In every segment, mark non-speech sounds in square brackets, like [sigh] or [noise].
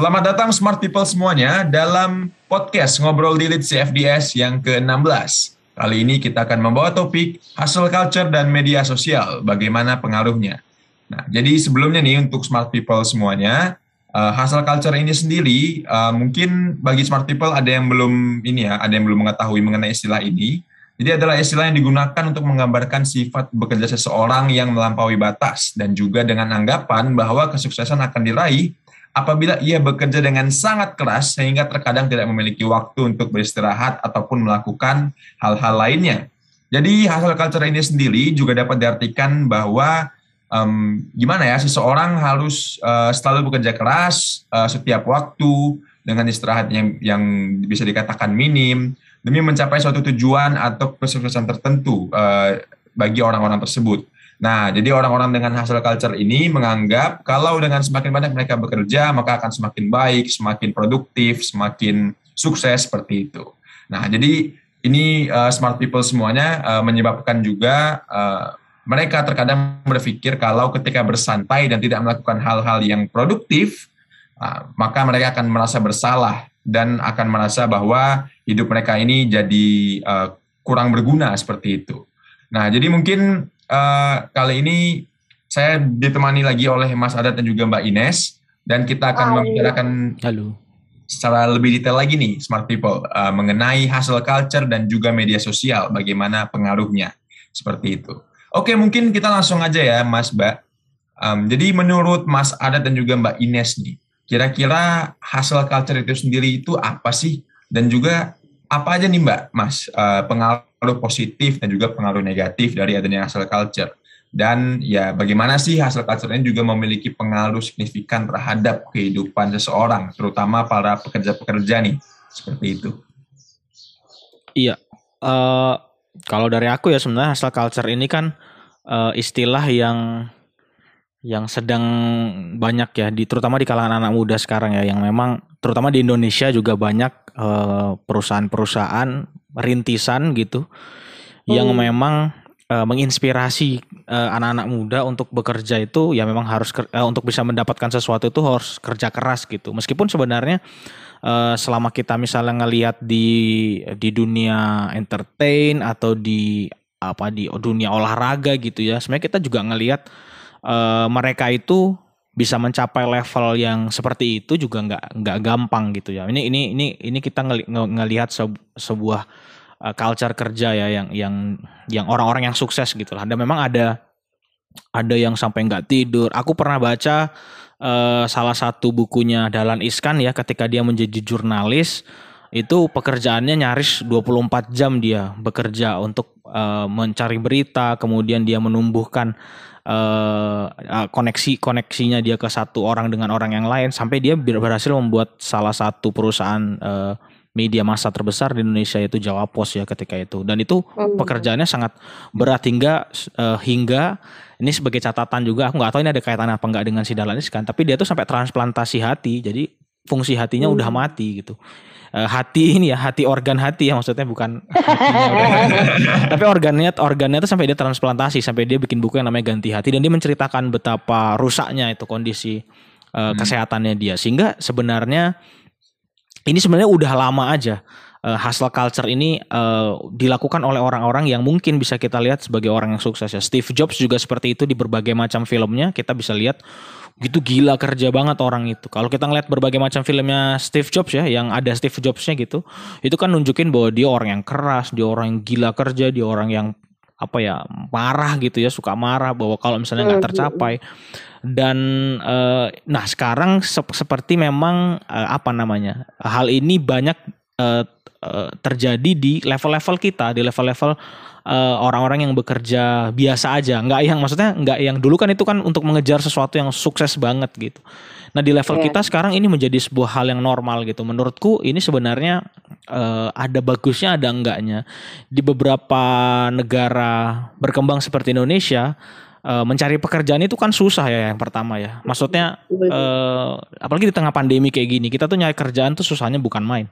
Selamat datang Smart People semuanya dalam podcast Ngobrol di Lead CFDS yang ke-16. Kali ini kita akan membawa topik hustle culture dan media sosial, bagaimana pengaruhnya. Nah, jadi sebelumnya nih untuk Smart People semuanya, uh, hustle culture ini sendiri uh, mungkin bagi Smart People ada yang belum ini ya, ada yang belum mengetahui mengenai istilah ini. Jadi adalah istilah yang digunakan untuk menggambarkan sifat bekerja seseorang yang melampaui batas dan juga dengan anggapan bahwa kesuksesan akan diraih apabila ia bekerja dengan sangat keras sehingga terkadang tidak memiliki waktu untuk beristirahat ataupun melakukan hal-hal lainnya. Jadi hasil culture ini sendiri juga dapat diartikan bahwa um, gimana ya seseorang harus uh, selalu bekerja keras uh, setiap waktu dengan istirahat yang, yang bisa dikatakan minim demi mencapai suatu tujuan atau kesuksesan tertentu uh, bagi orang-orang tersebut. Nah, jadi orang-orang dengan hasil culture ini menganggap kalau dengan semakin banyak mereka bekerja, maka akan semakin baik, semakin produktif, semakin sukses seperti itu. Nah, jadi ini uh, smart people semuanya uh, menyebabkan juga uh, mereka terkadang berpikir kalau ketika bersantai dan tidak melakukan hal-hal yang produktif, uh, maka mereka akan merasa bersalah dan akan merasa bahwa hidup mereka ini jadi uh, kurang berguna seperti itu. Nah, jadi mungkin uh, kali ini saya ditemani lagi oleh Mas Adat dan juga Mbak Ines dan kita akan Hai. membicarakan Halo. secara lebih detail lagi nih Smart People uh, mengenai hasil culture dan juga media sosial bagaimana pengaruhnya seperti itu. Oke mungkin kita langsung aja ya Mas Mbak. Um, jadi menurut Mas Adat dan juga Mbak Ines nih, kira-kira hasil culture itu sendiri itu apa sih? Dan juga apa aja nih Mbak, Mas, uh, pengaruh positif dan juga pengaruh negatif dari adanya hasil culture? Dan ya bagaimana sih hasil culture ini juga memiliki pengaruh signifikan terhadap kehidupan seseorang, terutama para pekerja-pekerja nih, seperti itu. Iya, uh, kalau dari aku ya sebenarnya hasil culture ini kan uh, istilah yang yang sedang banyak ya di terutama di kalangan anak muda sekarang ya yang memang terutama di Indonesia juga banyak uh, perusahaan-perusahaan rintisan gitu hmm. yang memang uh, menginspirasi uh, anak-anak muda untuk bekerja itu ya memang harus uh, untuk bisa mendapatkan sesuatu itu harus kerja keras gitu meskipun sebenarnya uh, selama kita misalnya ngelihat di di dunia entertain atau di apa di dunia olahraga gitu ya sebenarnya kita juga ngelihat uh, mereka itu bisa mencapai level yang seperti itu juga nggak nggak gampang gitu ya. Ini ini ini ini kita ngeli, ngelihat sebuah uh, culture kerja ya yang yang yang orang-orang yang sukses gitu lah. Dan memang ada ada yang sampai nggak tidur. Aku pernah baca uh, salah satu bukunya Dalan Iskan ya ketika dia menjadi jurnalis itu pekerjaannya nyaris 24 jam dia bekerja untuk uh, mencari berita, kemudian dia menumbuhkan uh, koneksi koneksinya dia ke satu orang dengan orang yang lain sampai dia berhasil membuat salah satu perusahaan uh, media massa terbesar di Indonesia yaitu Jawa Pos ya ketika itu dan itu hmm. pekerjaannya sangat berat hingga uh, hingga ini sebagai catatan juga aku nggak tahu ini ada kaitannya apa enggak dengan si Dalanis kan tapi dia tuh sampai transplantasi hati jadi fungsi hatinya hmm. udah mati gitu uh, hati ini ya hati organ hati ya maksudnya bukan [laughs] tapi organnya organnya itu sampai dia transplantasi sampai dia bikin buku yang namanya ganti hati dan dia menceritakan betapa rusaknya itu kondisi uh, hmm. kesehatannya dia. Sehingga sebenarnya ini sebenarnya udah lama aja uh, hustle culture ini uh, dilakukan oleh orang-orang yang mungkin bisa kita lihat sebagai orang yang sukses ya. Steve Jobs juga seperti itu di berbagai macam filmnya kita bisa lihat gitu gila kerja banget orang itu. Kalau kita ngeliat berbagai macam filmnya Steve Jobs ya, yang ada Steve Jobsnya gitu, itu kan nunjukin bahwa dia orang yang keras, dia orang yang gila kerja, dia orang yang apa ya marah gitu ya, suka marah bahwa kalau misalnya nggak tercapai. Dan uh, nah sekarang sep seperti memang uh, apa namanya hal ini banyak uh, uh, terjadi di level-level kita, di level-level eh, orang-orang yang bekerja biasa aja, nggak yang maksudnya nggak yang dulu kan itu kan untuk mengejar sesuatu yang sukses banget gitu. Nah di level yeah. kita sekarang ini menjadi sebuah hal yang normal gitu. Menurutku ini sebenarnya uh, ada bagusnya ada enggaknya. Di beberapa negara berkembang seperti Indonesia uh, mencari pekerjaan itu kan susah ya yang pertama ya. Maksudnya uh, apalagi di tengah pandemi kayak gini kita tuh nyari kerjaan tuh susahnya bukan main.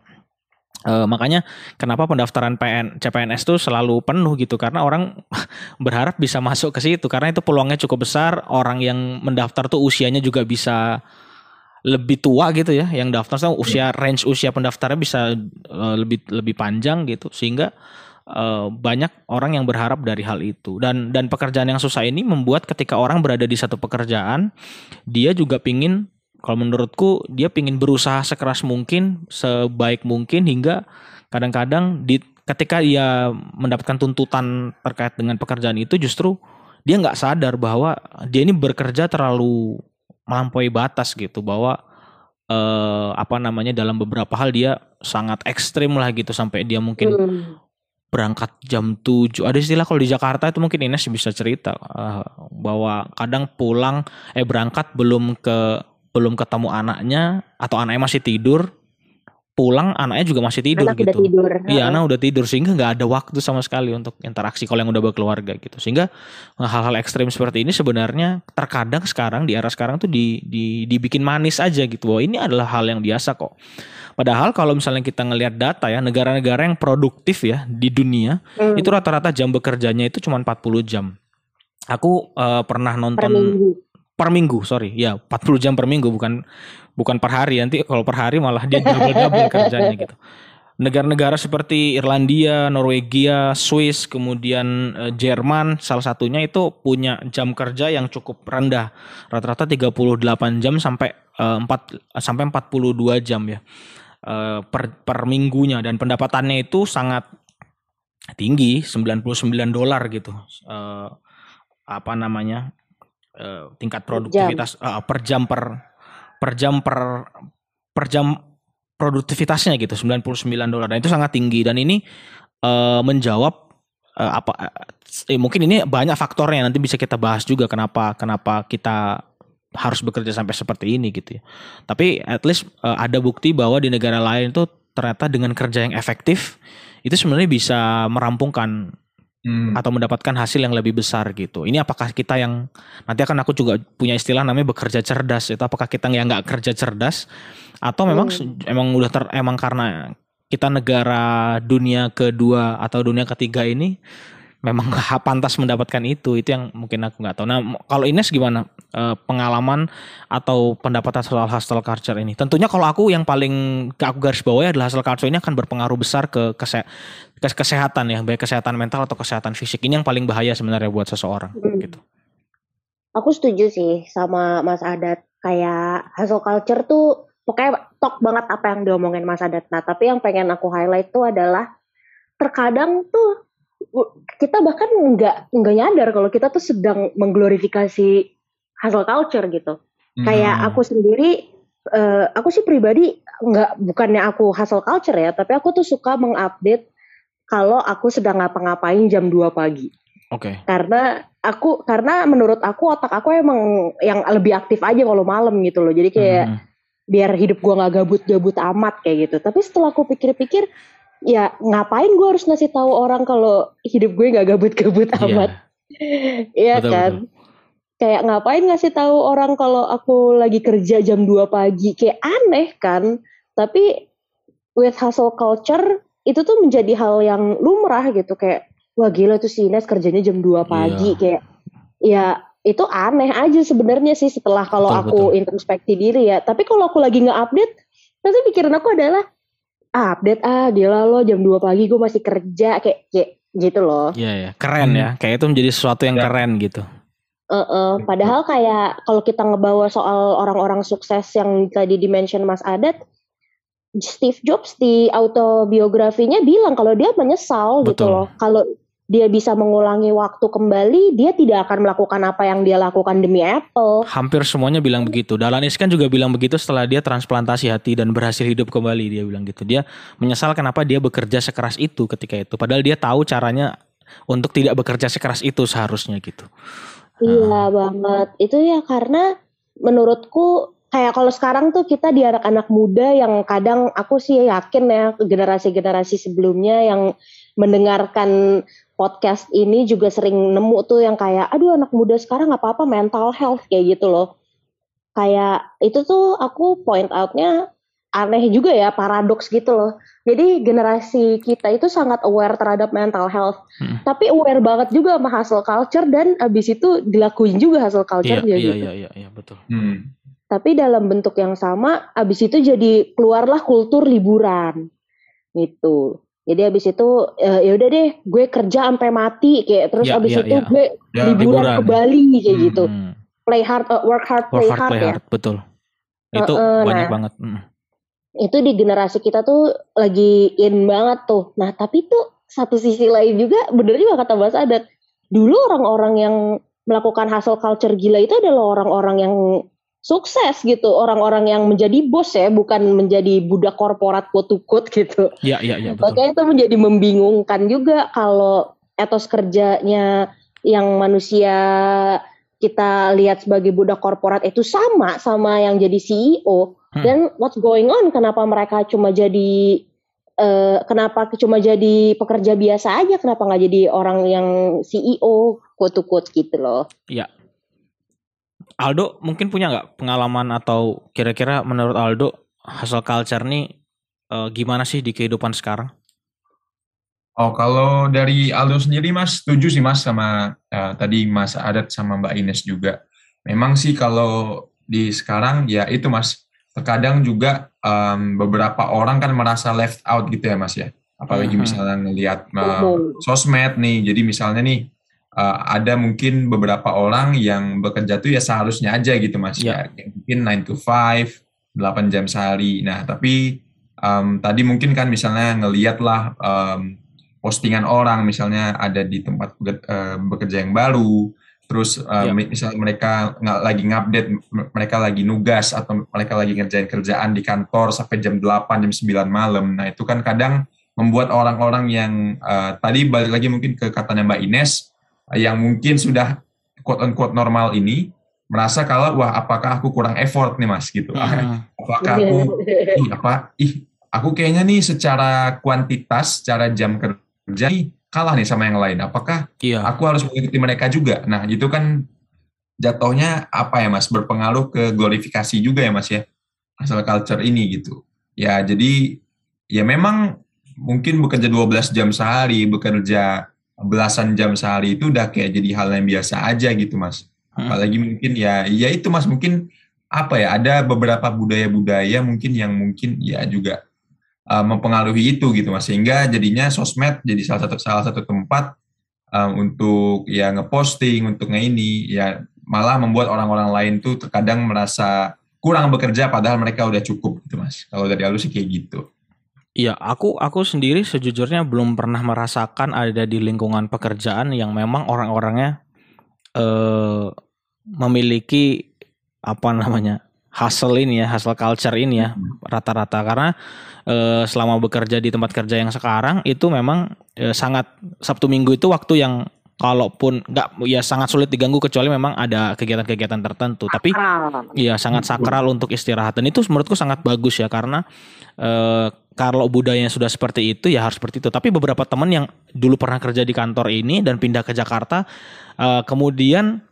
Uh, makanya kenapa pendaftaran PN CPNS itu selalu penuh gitu? Karena orang [laughs] berharap bisa masuk ke situ. Karena itu peluangnya cukup besar. Orang yang mendaftar tuh usianya juga bisa lebih tua gitu ya. Yang daftar so, usia range usia pendaftarnya bisa uh, lebih lebih panjang gitu. Sehingga uh, banyak orang yang berharap dari hal itu. Dan dan pekerjaan yang susah ini membuat ketika orang berada di satu pekerjaan dia juga pingin kalau menurutku dia pingin berusaha sekeras mungkin sebaik mungkin hingga kadang-kadang di ketika ia mendapatkan tuntutan terkait dengan pekerjaan itu justru dia nggak sadar bahwa dia ini bekerja terlalu melampaui batas gitu bahwa eh, apa namanya dalam beberapa hal dia sangat ekstrim lah gitu sampai dia mungkin hmm. berangkat jam 7 ada istilah kalau di Jakarta itu mungkin Ines bisa cerita uh, bahwa kadang pulang eh berangkat belum ke belum ketemu anaknya atau anaknya masih tidur pulang anaknya juga masih tidur anak gitu. Udah tidur. Iya, anak udah tidur sehingga nggak ada waktu sama sekali untuk interaksi kalau yang udah berkeluarga gitu. Sehingga hal-hal ekstrim seperti ini sebenarnya terkadang sekarang di era sekarang tuh di, di dibikin manis aja gitu. Bahwa ini adalah hal yang biasa kok. Padahal kalau misalnya kita ngelihat data ya, negara-negara yang produktif ya di dunia, hmm. itu rata-rata jam bekerjanya itu cuma 40 jam. Aku uh, pernah nonton per minggu. Per minggu, sorry, ya 40 jam per minggu bukan bukan per hari nanti kalau per hari malah dia double double [laughs] kerjanya gitu negara-negara seperti Irlandia, Norwegia, Swiss, kemudian uh, Jerman salah satunya itu punya jam kerja yang cukup rendah. Rata-rata 38 jam sampai uh, 4 sampai 42 jam ya. Uh, per per minggunya dan pendapatannya itu sangat tinggi, 99 dolar gitu. Apa namanya? Uh, tingkat produktivitas jam. Uh, per jam per per jam per per jam produktivitasnya gitu 99 dolar dan itu sangat tinggi dan ini uh, menjawab uh, apa uh, mungkin ini banyak faktornya nanti bisa kita bahas juga kenapa kenapa kita harus bekerja sampai seperti ini gitu ya. Tapi at least uh, ada bukti bahwa di negara lain itu ternyata dengan kerja yang efektif itu sebenarnya bisa merampungkan hmm. atau mendapatkan hasil yang lebih besar gitu. Ini apakah kita yang nanti akan aku juga punya istilah namanya bekerja cerdas itu apakah kita yang nggak kerja cerdas atau memang hmm. emang udah ter, emang karena kita negara dunia kedua atau dunia ketiga ini memang [laughs] gak pantas mendapatkan itu itu yang mungkin aku nggak tahu. Nah kalau Ines gimana e, pengalaman atau pendapat soal hustle culture ini? Tentunya kalau aku yang paling aku garis bawahi adalah hustle culture ini akan berpengaruh besar ke kese ke kesehatan ya baik kesehatan mental atau kesehatan fisik ini yang paling bahaya sebenarnya buat seseorang hmm. gitu. Aku setuju sih sama Mas Adat kayak hustle culture tuh pokoknya tok banget apa yang diomongin Mas Adat. Nah tapi yang pengen aku highlight tuh adalah terkadang tuh kita bahkan nggak nggak nyadar kalau kita tuh sedang mengglorifikasi hustle culture gitu. Hmm. Kayak aku sendiri, uh, aku sih pribadi nggak bukannya aku hustle culture ya, tapi aku tuh suka mengupdate kalau aku sedang ngapa-ngapain jam 2 pagi. Oke. Okay. Karena aku karena menurut aku otak aku emang yang lebih aktif aja kalau malam gitu loh. Jadi kayak hmm. biar hidup gua nggak gabut-gabut amat kayak gitu. Tapi setelah aku pikir-pikir ya ngapain gue harus ngasih tahu orang kalau hidup gue nggak gabut-gabut iya. amat [laughs] Iya kan betul. kayak ngapain ngasih tahu orang kalau aku lagi kerja jam 2 pagi kayak aneh kan tapi with hustle culture itu tuh menjadi hal yang lumrah gitu kayak wah gila tuh si Ines kerjanya jam 2 pagi yeah. kayak ya itu aneh aja sebenarnya sih setelah kalau aku betul. introspeksi diri ya tapi kalau aku lagi nggak update nanti pikiran aku adalah update ah gila lo jam 2 pagi gue masih kerja kayak kayak gitu loh. Iya ya, keren ya. Hmm. Kayak itu menjadi sesuatu yang ya. keren gitu. Uh, uh, padahal kayak kalau kita ngebawa soal orang-orang sukses yang tadi dimention Mas Adat, Steve Jobs di autobiografinya bilang kalau dia menyesal gitu Betul. gitu loh. Kalau dia bisa mengulangi waktu kembali, dia tidak akan melakukan apa yang dia lakukan demi Apple. Hampir semuanya bilang begitu. Dalanis kan juga bilang begitu setelah dia transplantasi hati dan berhasil hidup kembali. Dia bilang gitu. Dia menyesal kenapa dia bekerja sekeras itu ketika itu. Padahal dia tahu caranya untuk tidak bekerja sekeras itu seharusnya gitu. Iya hmm. banget. Itu ya karena menurutku kayak kalau sekarang tuh kita di anak-anak muda yang kadang aku sih yakin ya generasi-generasi sebelumnya yang mendengarkan podcast ini juga sering nemu tuh yang kayak aduh anak muda sekarang apa apa mental health kayak gitu loh. Kayak itu tuh aku point outnya aneh juga ya paradoks gitu loh. Jadi generasi kita itu sangat aware terhadap mental health. Hmm. tapi aware banget juga sama hustle culture dan abis itu dilakuin juga hustle culture iya, iya, gitu. iya iya iya betul. Hmm. tapi dalam bentuk yang sama abis itu jadi keluarlah kultur liburan gitu jadi abis itu uh, ya udah deh gue kerja sampai mati kayak terus ya, abis ya, itu ya. gue ya, liburan, liburan ke Bali kayak hmm, gitu. hmm. play hard uh, work hard play work hard, hard play ya. hard, betul. Itu uh, uh, banyak nah, banget hmm. itu di generasi kita tuh lagi in banget tuh. Nah tapi tuh satu sisi lain juga bener juga kata Mas Adat dulu orang-orang yang melakukan hustle culture gila itu adalah orang-orang yang sukses gitu. Orang-orang yang menjadi bos ya bukan menjadi budak korporat quote gitu. Iya iya iya Makanya itu menjadi membingungkan juga kalau etos kerjanya yang manusia kita lihat sebagai budak korporat itu sama sama yang jadi CEO hmm. dan what's going on? Kenapa mereka cuma jadi uh, kenapa cuma jadi pekerja biasa aja? Kenapa nggak jadi orang yang CEO quote quote gitu loh. Iya Aldo mungkin punya nggak pengalaman atau kira-kira menurut Aldo hustle culture nih uh, gimana sih di kehidupan sekarang Oh, kalau dari Aldo sendiri, Mas, setuju sih, Mas, sama uh, tadi Mas Adat sama Mbak Ines juga. Memang sih kalau di sekarang, ya itu, Mas, terkadang juga um, beberapa orang kan merasa left out gitu ya mas ya apalagi uh-huh. misalnya ngelihat uh, sosmed nih jadi misalnya nih uh, ada mungkin beberapa orang yang bekerja tuh ya seharusnya aja gitu mas yeah. ya mungkin 9 to 5 8 jam sehari nah tapi um, tadi mungkin kan misalnya ngelihat lah um, postingan orang misalnya ada di tempat uh, bekerja yang baru terus uh, yeah. misalnya mereka nggak lagi ngupdate mereka lagi nugas atau mereka lagi ngerjain kerjaan di kantor sampai jam 8 jam 9 malam nah itu kan kadang membuat orang-orang yang uh, tadi balik lagi mungkin ke katanya Mbak Ines yang mungkin sudah quote unquote normal ini merasa kalau wah apakah aku kurang effort nih Mas gitu uh. [laughs] apakah aku [laughs] ih apa ih aku kayaknya nih secara kuantitas secara jam kerja nih kalah nih sama yang lain. Apakah iya. aku harus mengikuti mereka juga? Nah, itu kan jatuhnya apa ya Mas? Berpengaruh ke glorifikasi juga ya Mas ya. Asal culture ini gitu. Ya, jadi ya memang mungkin bekerja 12 jam sehari, bekerja belasan jam sehari itu udah kayak jadi hal yang biasa aja gitu Mas. Hmm. Apalagi mungkin ya ya itu Mas mungkin apa ya ada beberapa budaya-budaya mungkin yang mungkin ya juga uh, mempengaruhi itu gitu mas sehingga jadinya sosmed jadi salah satu salah satu tempat um, untuk ya ngeposting untuk nge ini ya malah membuat orang-orang lain tuh terkadang merasa kurang bekerja padahal mereka udah cukup gitu mas kalau dari alus sih kayak gitu Iya, aku aku sendiri sejujurnya belum pernah merasakan ada di lingkungan pekerjaan yang memang orang-orangnya eh, memiliki apa namanya hustle ini ya, hustle culture ini ya hmm. rata-rata. Karena e, selama bekerja di tempat kerja yang sekarang itu memang e, sangat Sabtu Minggu itu waktu yang kalaupun nggak ya sangat sulit diganggu kecuali memang ada kegiatan-kegiatan tertentu. Tapi ya sangat sakral untuk istirahat. Dan itu menurutku sangat bagus ya karena e, kalau budayanya sudah seperti itu ya harus seperti itu tapi beberapa teman yang dulu pernah kerja di kantor ini dan pindah ke Jakarta e, kemudian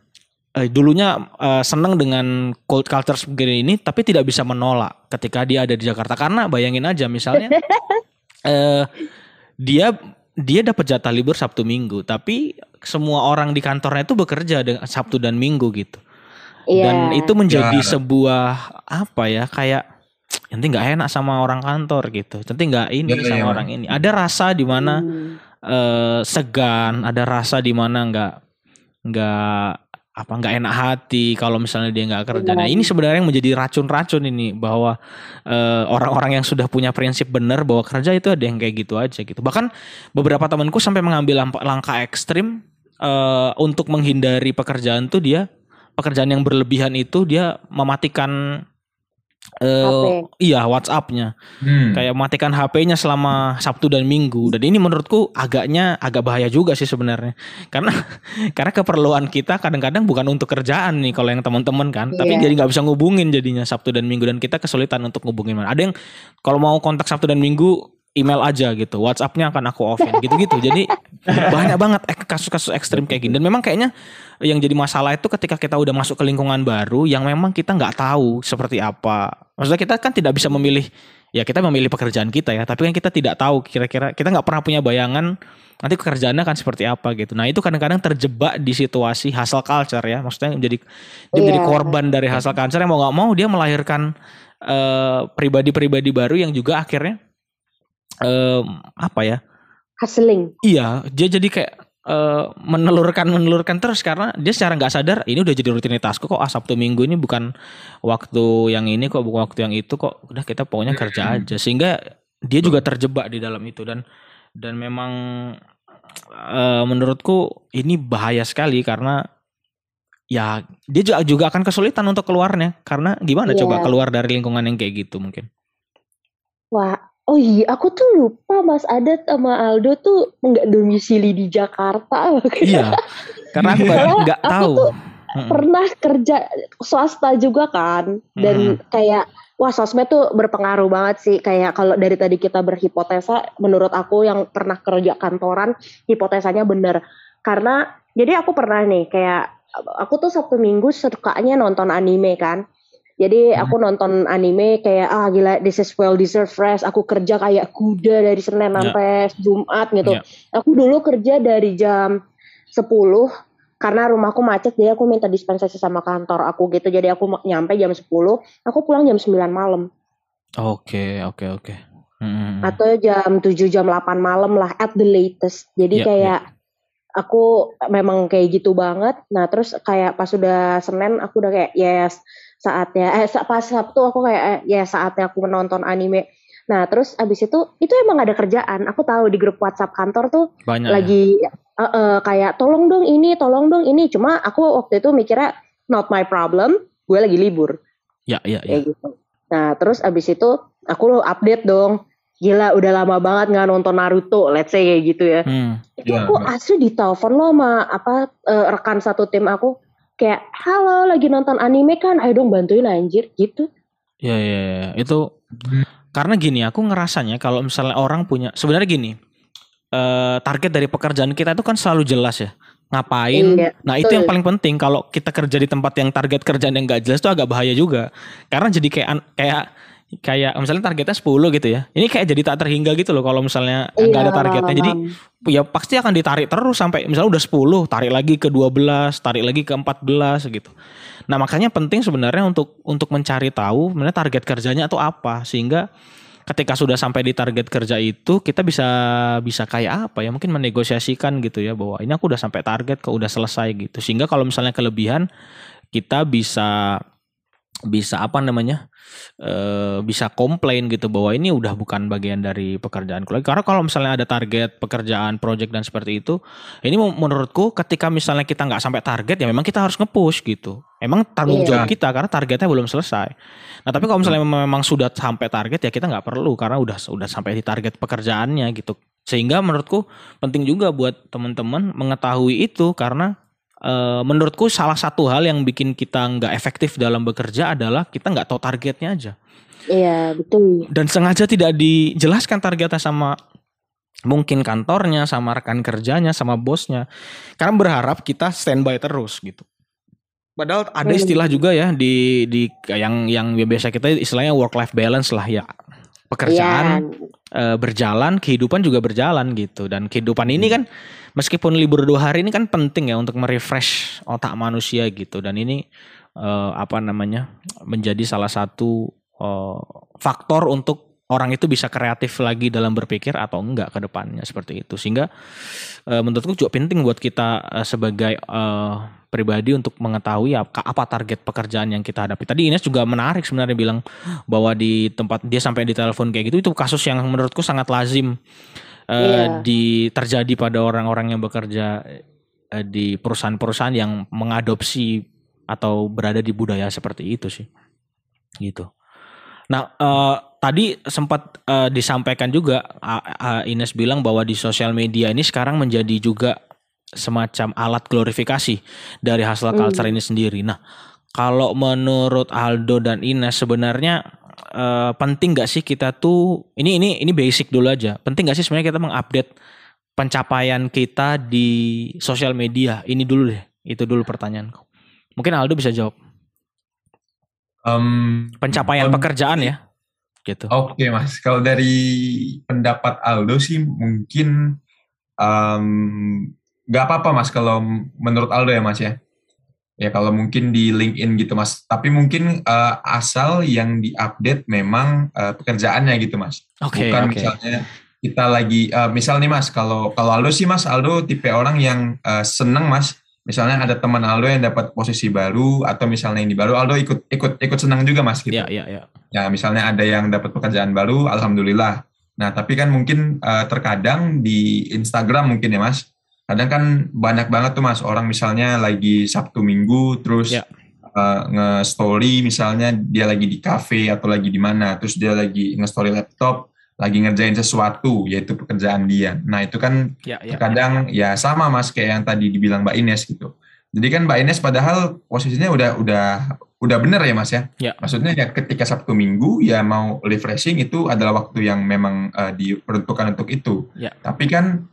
eh, dulunya eh, senang dengan cult culture seperti ini tapi tidak bisa menolak ketika dia ada di Jakarta karena bayangin aja misalnya [laughs] eh, dia dia dapat jatah libur Sabtu Minggu tapi semua orang di kantornya itu bekerja dengan Sabtu dan Minggu gitu yeah. dan itu menjadi yeah. sebuah apa ya kayak nanti nggak enak sama orang kantor gitu nanti nggak ini yeah, sama yeah. orang ini ada rasa di mana hmm. uh, segan ada rasa di mana nggak nggak apa nggak enak hati kalau misalnya dia nggak kerja. Nah ini sebenarnya yang menjadi racun-racun ini bahwa eh, orang-orang yang sudah punya prinsip benar bahwa kerja itu ada yang kayak gitu aja gitu. Bahkan beberapa temanku sampai mengambil langkah ekstrim uh, untuk menghindari pekerjaan tuh dia pekerjaan yang berlebihan itu dia mematikan Uh, iya WhatsAppnya, hmm. kayak matikan HP-nya selama Sabtu dan Minggu. Dan ini menurutku agaknya agak bahaya juga sih sebenarnya, karena [laughs] karena keperluan kita kadang-kadang bukan untuk kerjaan nih kalau yang teman-teman kan, yeah. tapi iya. jadi nggak bisa ngubungin jadinya Sabtu dan Minggu dan kita kesulitan untuk ngubungin. Ada yang kalau mau kontak Sabtu dan Minggu email aja gitu, WhatsAppnya akan aku offin gitu-gitu. Jadi banyak banget kasus-kasus ekstrim kayak gini. Dan memang kayaknya yang jadi masalah itu ketika kita udah masuk ke lingkungan baru yang memang kita nggak tahu seperti apa. Maksudnya kita kan tidak bisa memilih ya kita memilih pekerjaan kita ya tapi kan kita tidak tahu kira-kira kita nggak pernah punya bayangan nanti pekerjaannya akan seperti apa gitu nah itu kadang-kadang terjebak di situasi hustle culture ya maksudnya menjadi dia menjadi Iya. korban dari hustle culture yang mau nggak mau dia melahirkan eh, pribadi-pribadi baru yang juga akhirnya em, apa ya? Hustling. Iya, dia jadi kayak eh, menelurkan menelurkan terus karena dia secara nggak sadar ini udah jadi rutinitasku kok. Ah, Sabtu Minggu ini bukan waktu yang ini kok bukan waktu yang itu kok. Udah kita pokoknya kerja aja. Sehingga dia juga terjebak di dalam itu dan dan memang eh, menurutku ini bahaya sekali karena ya dia juga juga akan kesulitan untuk keluarnya. Karena gimana Iya. coba keluar dari lingkungan yang kayak gitu mungkin. Wah, oh iya, aku tuh lupa Mas Adat sama Aldo tuh nggak domisili di Jakarta. [laughs] Iya, karena aku nggak nggak aku tahu. tuh Mm-mm. Pernah kerja swasta juga kan, dan kayak wah sosmed tuh berpengaruh banget sih. Kayak kalau dari tadi kita berhipotesa, menurut aku yang pernah kerja kantoran, hipotesanya bener. Karena jadi aku pernah nih kayak aku tuh Sabtu Minggu sukanya nonton anime kan. Jadi Hmm. aku nonton anime kayak ah gila this is well deserved rest. Aku kerja kayak kuda dari Senin Ya. sampai Jumat gitu. Ya. Aku dulu kerja dari jam 10 karena rumahku macet jadi aku minta dispensasi sama kantor aku gitu. Jadi aku nyampe jam 10, aku pulang jam 9 malam Oke, oke, oke. Mm-mm. atau jam 7 jam 8 malam lah at the latest. Jadi Ya, kayak aku memang kayak gitu banget. Nah, terus kayak pas udah Senin aku udah kayak yes saatnya eh pas Sabtu aku kayak eh, ya saatnya aku menonton anime. Nah, terus abis itu itu emang ada kerjaan. Aku tahu di grup WhatsApp kantor tuh Banyak ya? lagi eh, eh, kayak tolong dong ini, tolong dong ini. Cuma aku waktu itu mikirnya not my problem, gue lagi libur Ya, ya, ya. kayak gitu. Nah terus abis itu aku lo update dong. Gila udah lama banget nggak nonton Naruto, let's say kayak gitu ya. Hmm. Itu Iya, aku Mbak. asli ditelepon lo sama apa eh, rekan satu tim aku kayak halo lagi nonton anime kan, ayo dong bantuin anjir gitu. Ya, ya, ya. Itu karena gini, aku ngerasanya kalau misalnya orang punya sebenarnya gini, eh, target dari pekerjaan kita itu kan selalu jelas ya. Ngapain? Iya, nah itu yang betul. paling penting. Kalau kita kerja di tempat yang target kerjaan yang gak jelas itu agak bahaya juga. Karena jadi kayak kayak kayak misalnya targetnya 10 gitu ya. Ini kayak jadi tak terhingga gitu loh kalau misalnya nggak ada Iya, targetnya. Jadi ya pasti akan ditarik terus sampai misalnya udah 10, tarik lagi ke 12, tarik lagi ke 14 gitu. Nah, makanya penting sebenarnya untuk untuk mencari tahu sebenarnya target kerjanya atau apa sehingga ketika sudah sampai di target kerja itu kita bisa bisa kayak apa ya mungkin menegosiasikan gitu ya bahwa ini aku udah sampai target kok udah selesai gitu sehingga kalau misalnya kelebihan kita bisa bisa apa namanya eh, bisa komplain gitu bahwa ini udah bukan bagian dari pekerjaanku lagi karena kalau misalnya ada target pekerjaan project dan seperti itu ini menurutku ketika misalnya kita nggak sampai target ya memang kita harus nge-push gitu. Emang tanggung Iya. jawab kita karena targetnya belum selesai. Nah tapi kalau misalnya memang memang sudah sampai target ya kita nggak perlu karena udah udah sampai di target pekerjaannya gitu. Sehingga menurutku penting juga buat teman-teman mengetahui itu karena eh, menurutku salah satu hal yang bikin kita nggak efektif dalam bekerja adalah kita nggak tahu targetnya aja Iya betul. dan sengaja tidak dijelaskan targetnya sama mungkin kantornya sama rekan kerjanya sama bosnya karena berharap kita standby terus gitu padahal ada Hmm. istilah juga ya di di yang yang biasa kita istilahnya work life balance lah ya pekerjaan Iya, eh, berjalan, kehidupan juga berjalan gitu. Dan kehidupan ini kan meskipun libur dua hari ini kan penting ya untuk merefresh otak manusia gitu. Dan ini eh, apa namanya menjadi salah satu eh, faktor untuk orang itu bisa kreatif lagi dalam berpikir atau enggak ke depannya seperti itu. Sehingga eh, menurutku juga penting buat kita eh, sebagai eh, pribadi untuk mengetahui apa, apa target pekerjaan yang kita hadapi. Tadi Ines juga menarik sebenarnya bilang bahwa di tempat dia sampai di telepon kayak gitu itu kasus yang menurutku sangat lazim Iya. di terjadi pada orang-orang yang bekerja eh, di perusahaan-perusahaan yang mengadopsi atau berada di budaya seperti itu sih gitu. Nah eh, tadi sempat eh, disampaikan juga A- A- Ines bilang bahwa di sosial media ini sekarang menjadi juga semacam alat glorifikasi dari hustle Hmm. culture ini sendiri. Nah kalau menurut Aldo dan Ines sebenarnya eh, penting gak sih kita tuh ini ini ini basic dulu aja. Penting gak sih sebenarnya kita mengupdate pencapaian kita di sosial media? Ini dulu deh. Itu dulu pertanyaanku. Mungkin Aldo bisa jawab. Em, Pencapaian em, pekerjaan ya. gitu. Oke mas, kalau dari pendapat Aldo sih mungkin nggak apa-apa mas kalau menurut Aldo ya mas ya. Ya kalau mungkin di LinkedIn gitu mas. Tapi mungkin uh, asal yang diupdate memang uh, pekerjaannya gitu mas. Okay, Bukan okay. misalnya kita lagi uh, misal nih mas kalau kalau Aldo sih mas Aldo tipe orang yang uh, seneng mas misalnya ada teman Aldo yang dapat posisi baru atau misalnya ini baru Aldo ikut ikut ikut senang juga mas gitu ya ya ya ya misalnya ada yang dapat pekerjaan baru alhamdulillah nah tapi kan mungkin uh, terkadang di Instagram mungkin ya mas kadang kan banyak banget tuh mas orang misalnya lagi Sabtu Minggu terus Ya. uh, nge-story misalnya dia lagi di cafe atau lagi di mana terus dia lagi nge-story laptop lagi ngerjain sesuatu yaitu pekerjaan dia. Nah itu kan ya ya. kadang ya sama mas kayak yang tadi dibilang Mbak Ines gitu. Jadi kan Mbak Ines padahal posisinya udah udah udah bener ya mas ya. Ya. Maksudnya ya ketika Sabtu Minggu ya mau refreshing itu adalah waktu yang memang uh, diperuntukkan untuk itu. Ya. Tapi kan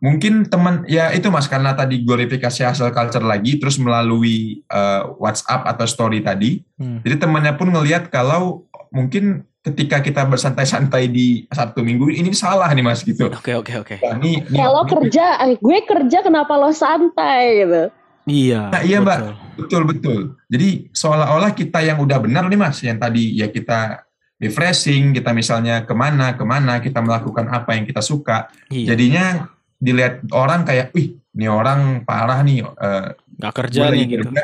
mungkin teman ya itu mas karena tadi glorifikasi hasil culture lagi terus melalui uh, WhatsApp atau story tadi. Hmm. Jadi temannya pun ngelihat kalau mungkin ketika kita bersantai-santai di Sabtu Minggu ini salah nih mas gitu. Oke oke oke. Nah, ini, Kalau ini- kerja, eh, gue kerja kenapa lo santai gitu? Iya. Nah, iya, Mbak. betul. Betul betul. Jadi seolah-olah kita yang udah benar nih mas, yang tadi ya kita refreshing, kita misalnya ke mana ke mana, kita melakukan apa yang kita suka. Iya. Jadinya dilihat orang kayak, wih, ini orang parah nih. eh, Nggak gue kerja lagi nih gitu. kerja,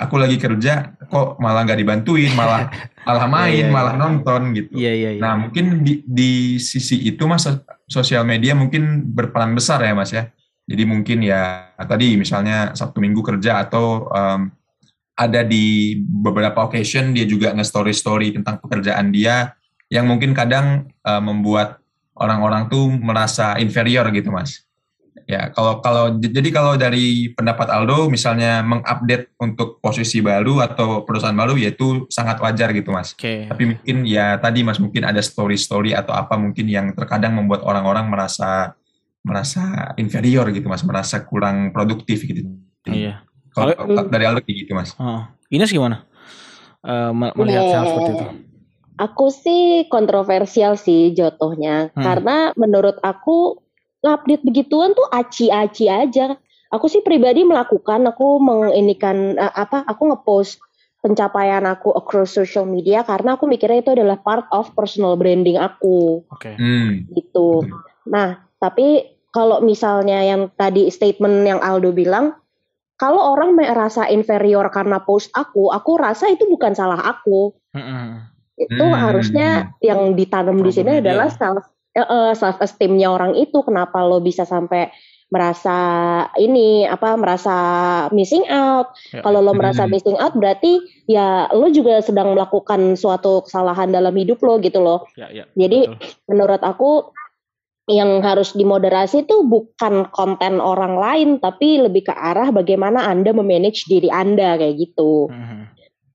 aku lagi kerja, kok malah nggak dibantuin, malah [laughs] malah main, Iya, iya, malah iya. nonton gitu. Iya iya iya. Nah mungkin di, di sisi itu mas sosial media mungkin berperan besar ya mas ya. Jadi mungkin ya tadi misalnya Sabtu Minggu kerja atau em, ada di beberapa occasion dia juga nge-story story tentang pekerjaan dia yang mungkin kadang eh, membuat orang-orang tuh merasa inferior gitu mas. Ya kalau kalau jadi kalau dari pendapat Aldo misalnya mengupdate untuk posisi baru atau perusahaan baru yaitu sangat wajar gitu mas Oke. tapi mungkin ya tadi mas mungkin ada story-story atau apa mungkin yang terkadang membuat orang-orang merasa merasa inferior gitu mas merasa kurang produktif gitu Iya. kalau dari Aldo kayak gitu mas Oh. Ines gimana? Eh, me- melihat hal seperti itu. Aku sih kontroversial sih jatuhnya, Hmm. karena menurut aku ngupdate begituan tuh aci-aci aja. Aku sih pribadi melakukan, aku menginikan eh, apa? Aku ngepost pencapaian aku across social media karena aku mikirnya itu adalah part of personal branding aku Oke. hmm. gitu. Nah, tapi kalau misalnya yang tadi statement yang Aldo bilang, kalau orang merasa inferior karena post aku, aku rasa itu bukan salah aku. Mm-mm. Itu Hmm. harusnya yang ditanam di sini Problem adalah self self esteemnya orang itu. Kenapa lo bisa sampai merasa ini apa merasa missing out? Ya. Kalau lo merasa Hmm. missing out berarti ya lo juga sedang melakukan suatu kesalahan dalam hidup lo gitu loh. Ya ya. Jadi betul. menurut aku yang harus dimoderasi itu bukan konten orang lain tapi lebih ke arah bagaimana Anda memanage diri Anda kayak gitu. Mhm.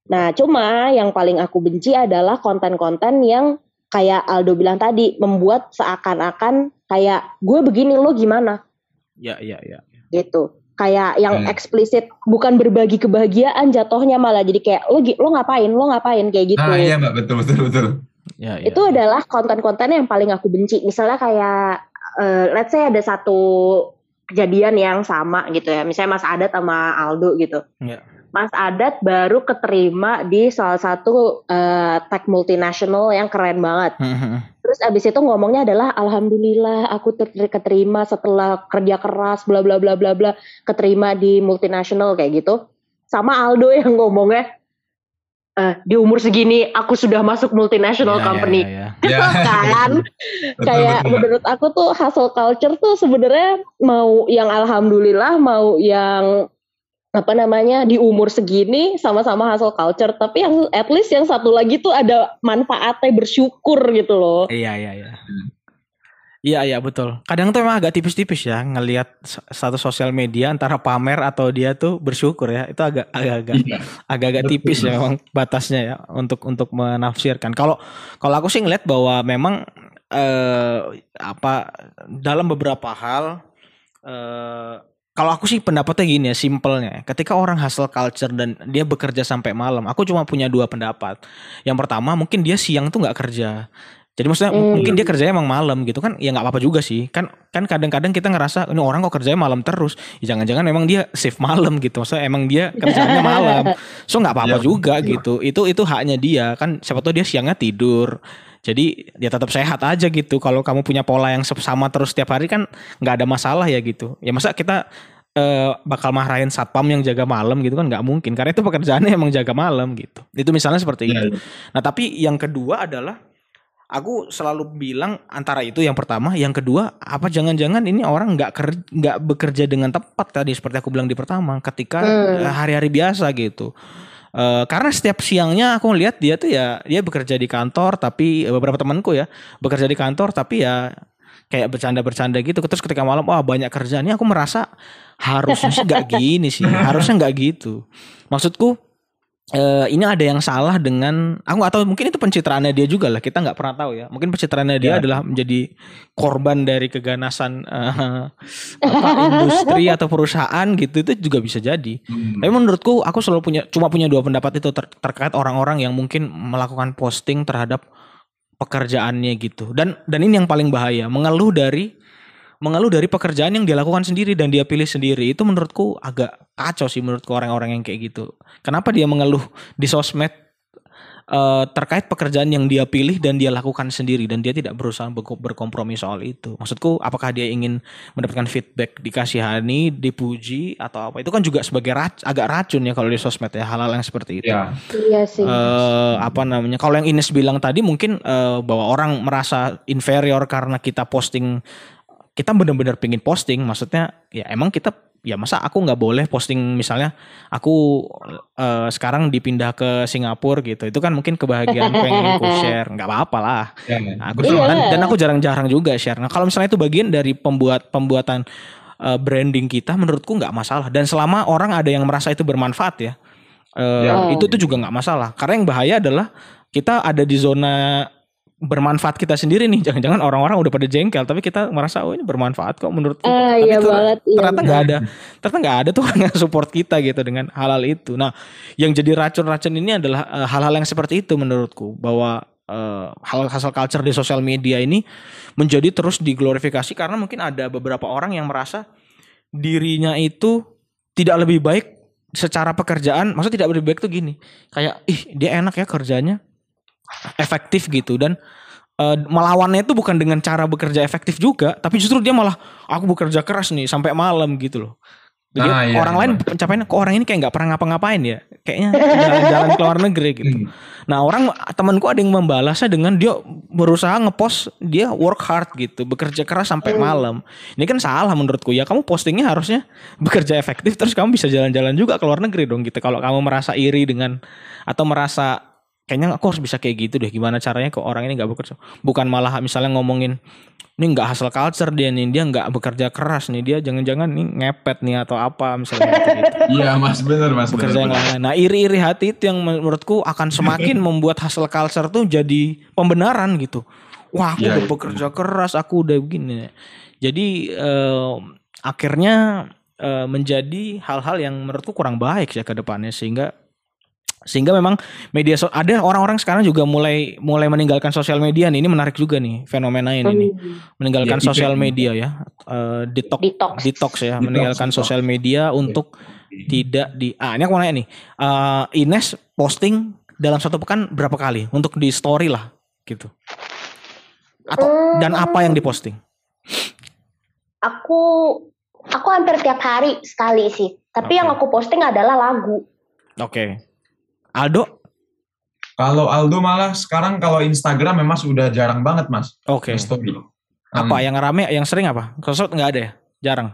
Nah, cuma yang paling aku benci adalah konten-konten yang kayak Aldo bilang tadi membuat seakan-akan kayak gue begini lo gimana Ya ya ya. gitu. Kayak yang Hmm. eksplisit bukan berbagi kebahagiaan jatuhnya malah jadi kayak lo lo ngapain lo ngapain kayak gitu. ah iya mbak betul betul betul Ya ya. itu adalah konten-konten yang paling aku benci. Misalnya kayak, eh, let's say ada satu kejadian yang sama gitu ya. Misalnya Mas Adat sama Aldo gitu. Ya. Mas Adat baru keterima di salah satu eh, tech multinational yang keren banget. Mhm. Terus abis itu ngomongnya adalah Alhamdulillah aku ter- keterima setelah kerja keras bla bla bla bla bla keterima di multinational kayak gitu. Sama Aldo yang ngomongnya eh, di umur segini aku sudah masuk multinational Ya, ya, company ya, ya. [laughs] ya kan betul, kayak betul, menurut aku tuh hustle culture tuh sebenarnya mau yang alhamdulillah mau yang apa namanya di umur segini sama-sama hustle culture tapi yang at least yang satu lagi tuh ada manfaatnya bersyukur gitu loh Iya iya iya. Iya iya betul. Kadang tuh emang agak tipis-tipis ya ngelihat satu sosial media antara pamer atau dia tuh bersyukur ya. Itu agak agak-agak Iya. agak-agak Betul, tipis ya memang batasnya ya untuk untuk menafsirkan. Kalau kalau aku sih ngeliat bahwa memang eh apa dalam beberapa hal eh kalau aku sih pendapatnya gini ya, simpelnya. Ketika orang hustle culture dan dia bekerja sampai malam, aku cuma punya dua pendapat. Yang pertama, mungkin dia siang tuh nggak kerja. Jadi maksudnya mm. mungkin dia kerjanya emang malam gitu kan ya nggak apa-apa juga sih kan kan kadang-kadang kita ngerasa ini orang kok kerjanya malam terus ya jangan-jangan emang dia shift malam gitu maksudnya emang dia [laughs] kerjanya malam so nggak apa-apa ya, juga ya. gitu itu itu haknya dia kan siapa tahu dia siangnya tidur jadi dia tetap sehat aja gitu. Kalau kamu punya pola yang sama terus setiap hari kan nggak ada masalah ya gitu. Ya masa kita uh, bakal marahin satpam yang jaga malam gitu kan nggak mungkin karena itu pekerjaannya [laughs] emang jaga malam gitu. Itu misalnya seperti ya, itu. Ya. Nah tapi yang kedua adalah aku selalu bilang antara itu yang pertama, yang kedua apa jangan-jangan ini orang nggak nggak bekerja dengan tepat tadi seperti aku bilang di pertama ketika hmm. hari-hari hmm. biasa gitu. Uh, karena setiap siangnya aku lihat dia tuh ya dia bekerja di kantor tapi beberapa temanku ya bekerja di kantor tapi ya kayak bercanda-bercanda gitu. Terus ketika malam wah banyak kerjaan ini aku merasa harusnya sih nggak [laughs] gini sih harusnya nggak gitu. Maksudku uh, ini ada yang salah dengan aku atau mungkin itu pencitraannya dia juga lah kita nggak pernah tahu ya mungkin pencitraannya dia ya. adalah menjadi korban dari keganasan uh, apa [laughs] industri atau perusahaan gitu itu juga bisa jadi hmm. tapi menurutku aku selalu punya cuma punya dua pendapat itu ter terkait orang-orang yang mungkin melakukan posting terhadap pekerjaannya gitu dan dan ini yang paling bahaya mengeluh dari mengeluh dari pekerjaan yang dia lakukan sendiri dan dia pilih sendiri itu menurutku agak kacau sih menurutku orang-orang yang kayak gitu. Kenapa dia mengeluh di sosmed uh, terkait pekerjaan yang dia pilih dan dia lakukan sendiri dan dia tidak berusaha berkompromi soal itu. Maksudku apakah dia ingin mendapatkan feedback dikasihani, dipuji atau apa? Itu kan juga sebagai rac agak racun ya kalau di sosmed ya hal-hal yang seperti itu. Ya. Iya sih. Uh, apa namanya? Kalau yang Ines bilang tadi mungkin uh, bahwa orang merasa inferior karena kita posting kita benar-benar pingin posting maksudnya ya emang kita ya masa aku nggak boleh posting misalnya aku uh, sekarang dipindah ke Singapura gitu itu kan mungkin kebahagiaan [laughs] pengen aku share nggak apa-apa lah ya. Nah, aku yeah. dan, dan aku jarang-jarang juga share nah kalau misalnya itu bagian dari pembuat pembuatan uh, branding kita menurutku nggak masalah dan selama orang ada yang merasa itu bermanfaat ya uh, ya. itu tuh juga nggak masalah karena yang bahaya adalah kita ada di zona bermanfaat kita sendiri nih. Jangan-jangan orang-orang udah pada jengkel tapi kita merasa oh ini bermanfaat kok menurut uh, tapi iya banget, iya ternyata nggak ada ternyata nggak ada tuh [laughs] yang support kita gitu dengan hal-hal itu. Nah yang jadi racun-racun ini adalah uh, hal-hal yang seperti itu menurutku bahwa uh, hal hasil culture di sosial media ini menjadi terus diglorifikasi karena mungkin ada beberapa orang yang merasa dirinya itu tidak lebih baik secara pekerjaan. Maksudnya tidak lebih baik tuh gini kayak ih dia enak ya kerjanya efektif gitu dan uh, melawannya itu bukan dengan cara bekerja efektif juga, tapi justru dia malah aku bekerja keras nih sampai malam gitu loh. Jadi nah, iya, orang iya. lain pencapaiannya kok orang ini kayak nggak pernah ngapa-ngapain ya, kayaknya jalan-jalan ke luar negeri gitu. Hmm. Nah orang temanku ada yang membalasnya dengan dia berusaha ngepost dia work hard gitu, bekerja keras sampai hmm. malam. Ini kan salah menurutku ya. Kamu postingnya harusnya bekerja efektif terus kamu bisa jalan-jalan juga ke luar negeri dong gitu. Kalau kamu merasa iri dengan atau merasa kayaknya aku harus bisa kayak gitu deh. Gimana caranya kok orang ini nggak bekerja? Bukan malah misalnya ngomongin ini nggak hasil culture dia nih dia nggak bekerja keras nih dia jangan-jangan nih ngepet nih atau apa misalnya gitu, gitu. [laughs] iya mas bener mas bekerja bener, lain nah iri-iri hati itu yang menurutku akan semakin [laughs] membuat hasil culture tuh jadi pembenaran gitu. Wah aku ya, udah bekerja keras aku udah begini. Jadi eh, akhirnya eh, menjadi hal-hal yang menurutku kurang baik ya ke depannya sehingga sehingga memang media so ada orang-orang sekarang juga mulai mulai meninggalkan sosial media nih. Ini menarik juga nih fenomena ini nih. Hmm. meninggalkan ya, sosial media ya. Uh, detox, detox. detox ya. Detox, meninggalkan detox. sosial media ya. untuk tidak di ah ini aku mau nanya nih. Uh, Ines posting dalam satu pekan berapa kali? Untuk di story lah gitu. Atau hmm. dan apa yang diposting? Aku aku hampir tiap hari sekali sih. Tapi okay. yang aku posting adalah lagu. Oke. okay Aldo? Kalau Aldo malah sekarang kalau Instagram memang sudah jarang banget mas. Oke. Okay. Story. Apa hmm. yang rame, yang sering apa? Sosok nggak ada ya? Jarang.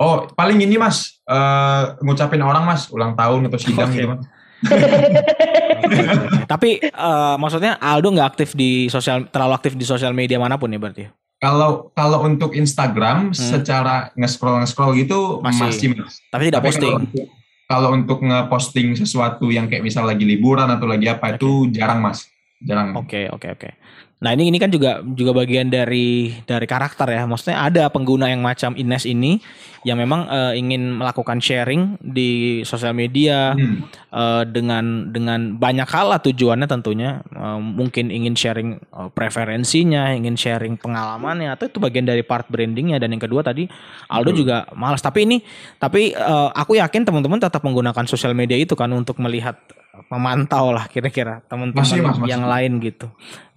Oh paling ini mas, uh, ngucapin orang mas, ulang tahun atau sidang okay. gitu mas. [laughs] Tapi uh, maksudnya Aldo nggak aktif di sosial, terlalu aktif di sosial media mana pun ya berarti? Kalau kalau untuk Instagram hmm. secara nge-scroll nge-scroll gitu masih, masih mas. Tapi tidak Tapi posting kalau untuk ngeposting sesuatu yang kayak misal lagi liburan atau lagi apa okay. itu jarang mas jarang oke okay, oke okay, oke okay. Nah ini ini kan juga juga bagian dari dari karakter ya. Maksudnya ada pengguna yang macam Ines ini yang memang uh, ingin melakukan sharing di sosial media hmm. uh, dengan dengan banyak hal lah tujuannya tentunya. Uh, mungkin ingin sharing uh, preferensinya, ingin sharing pengalamannya atau itu bagian dari part brandingnya. Dan yang kedua tadi Aldo hmm. juga malas. Tapi ini tapi uh, aku yakin teman-teman tetap menggunakan sosial media itu kan untuk melihat memantau lah kira-kira teman-teman yang masih. lain gitu.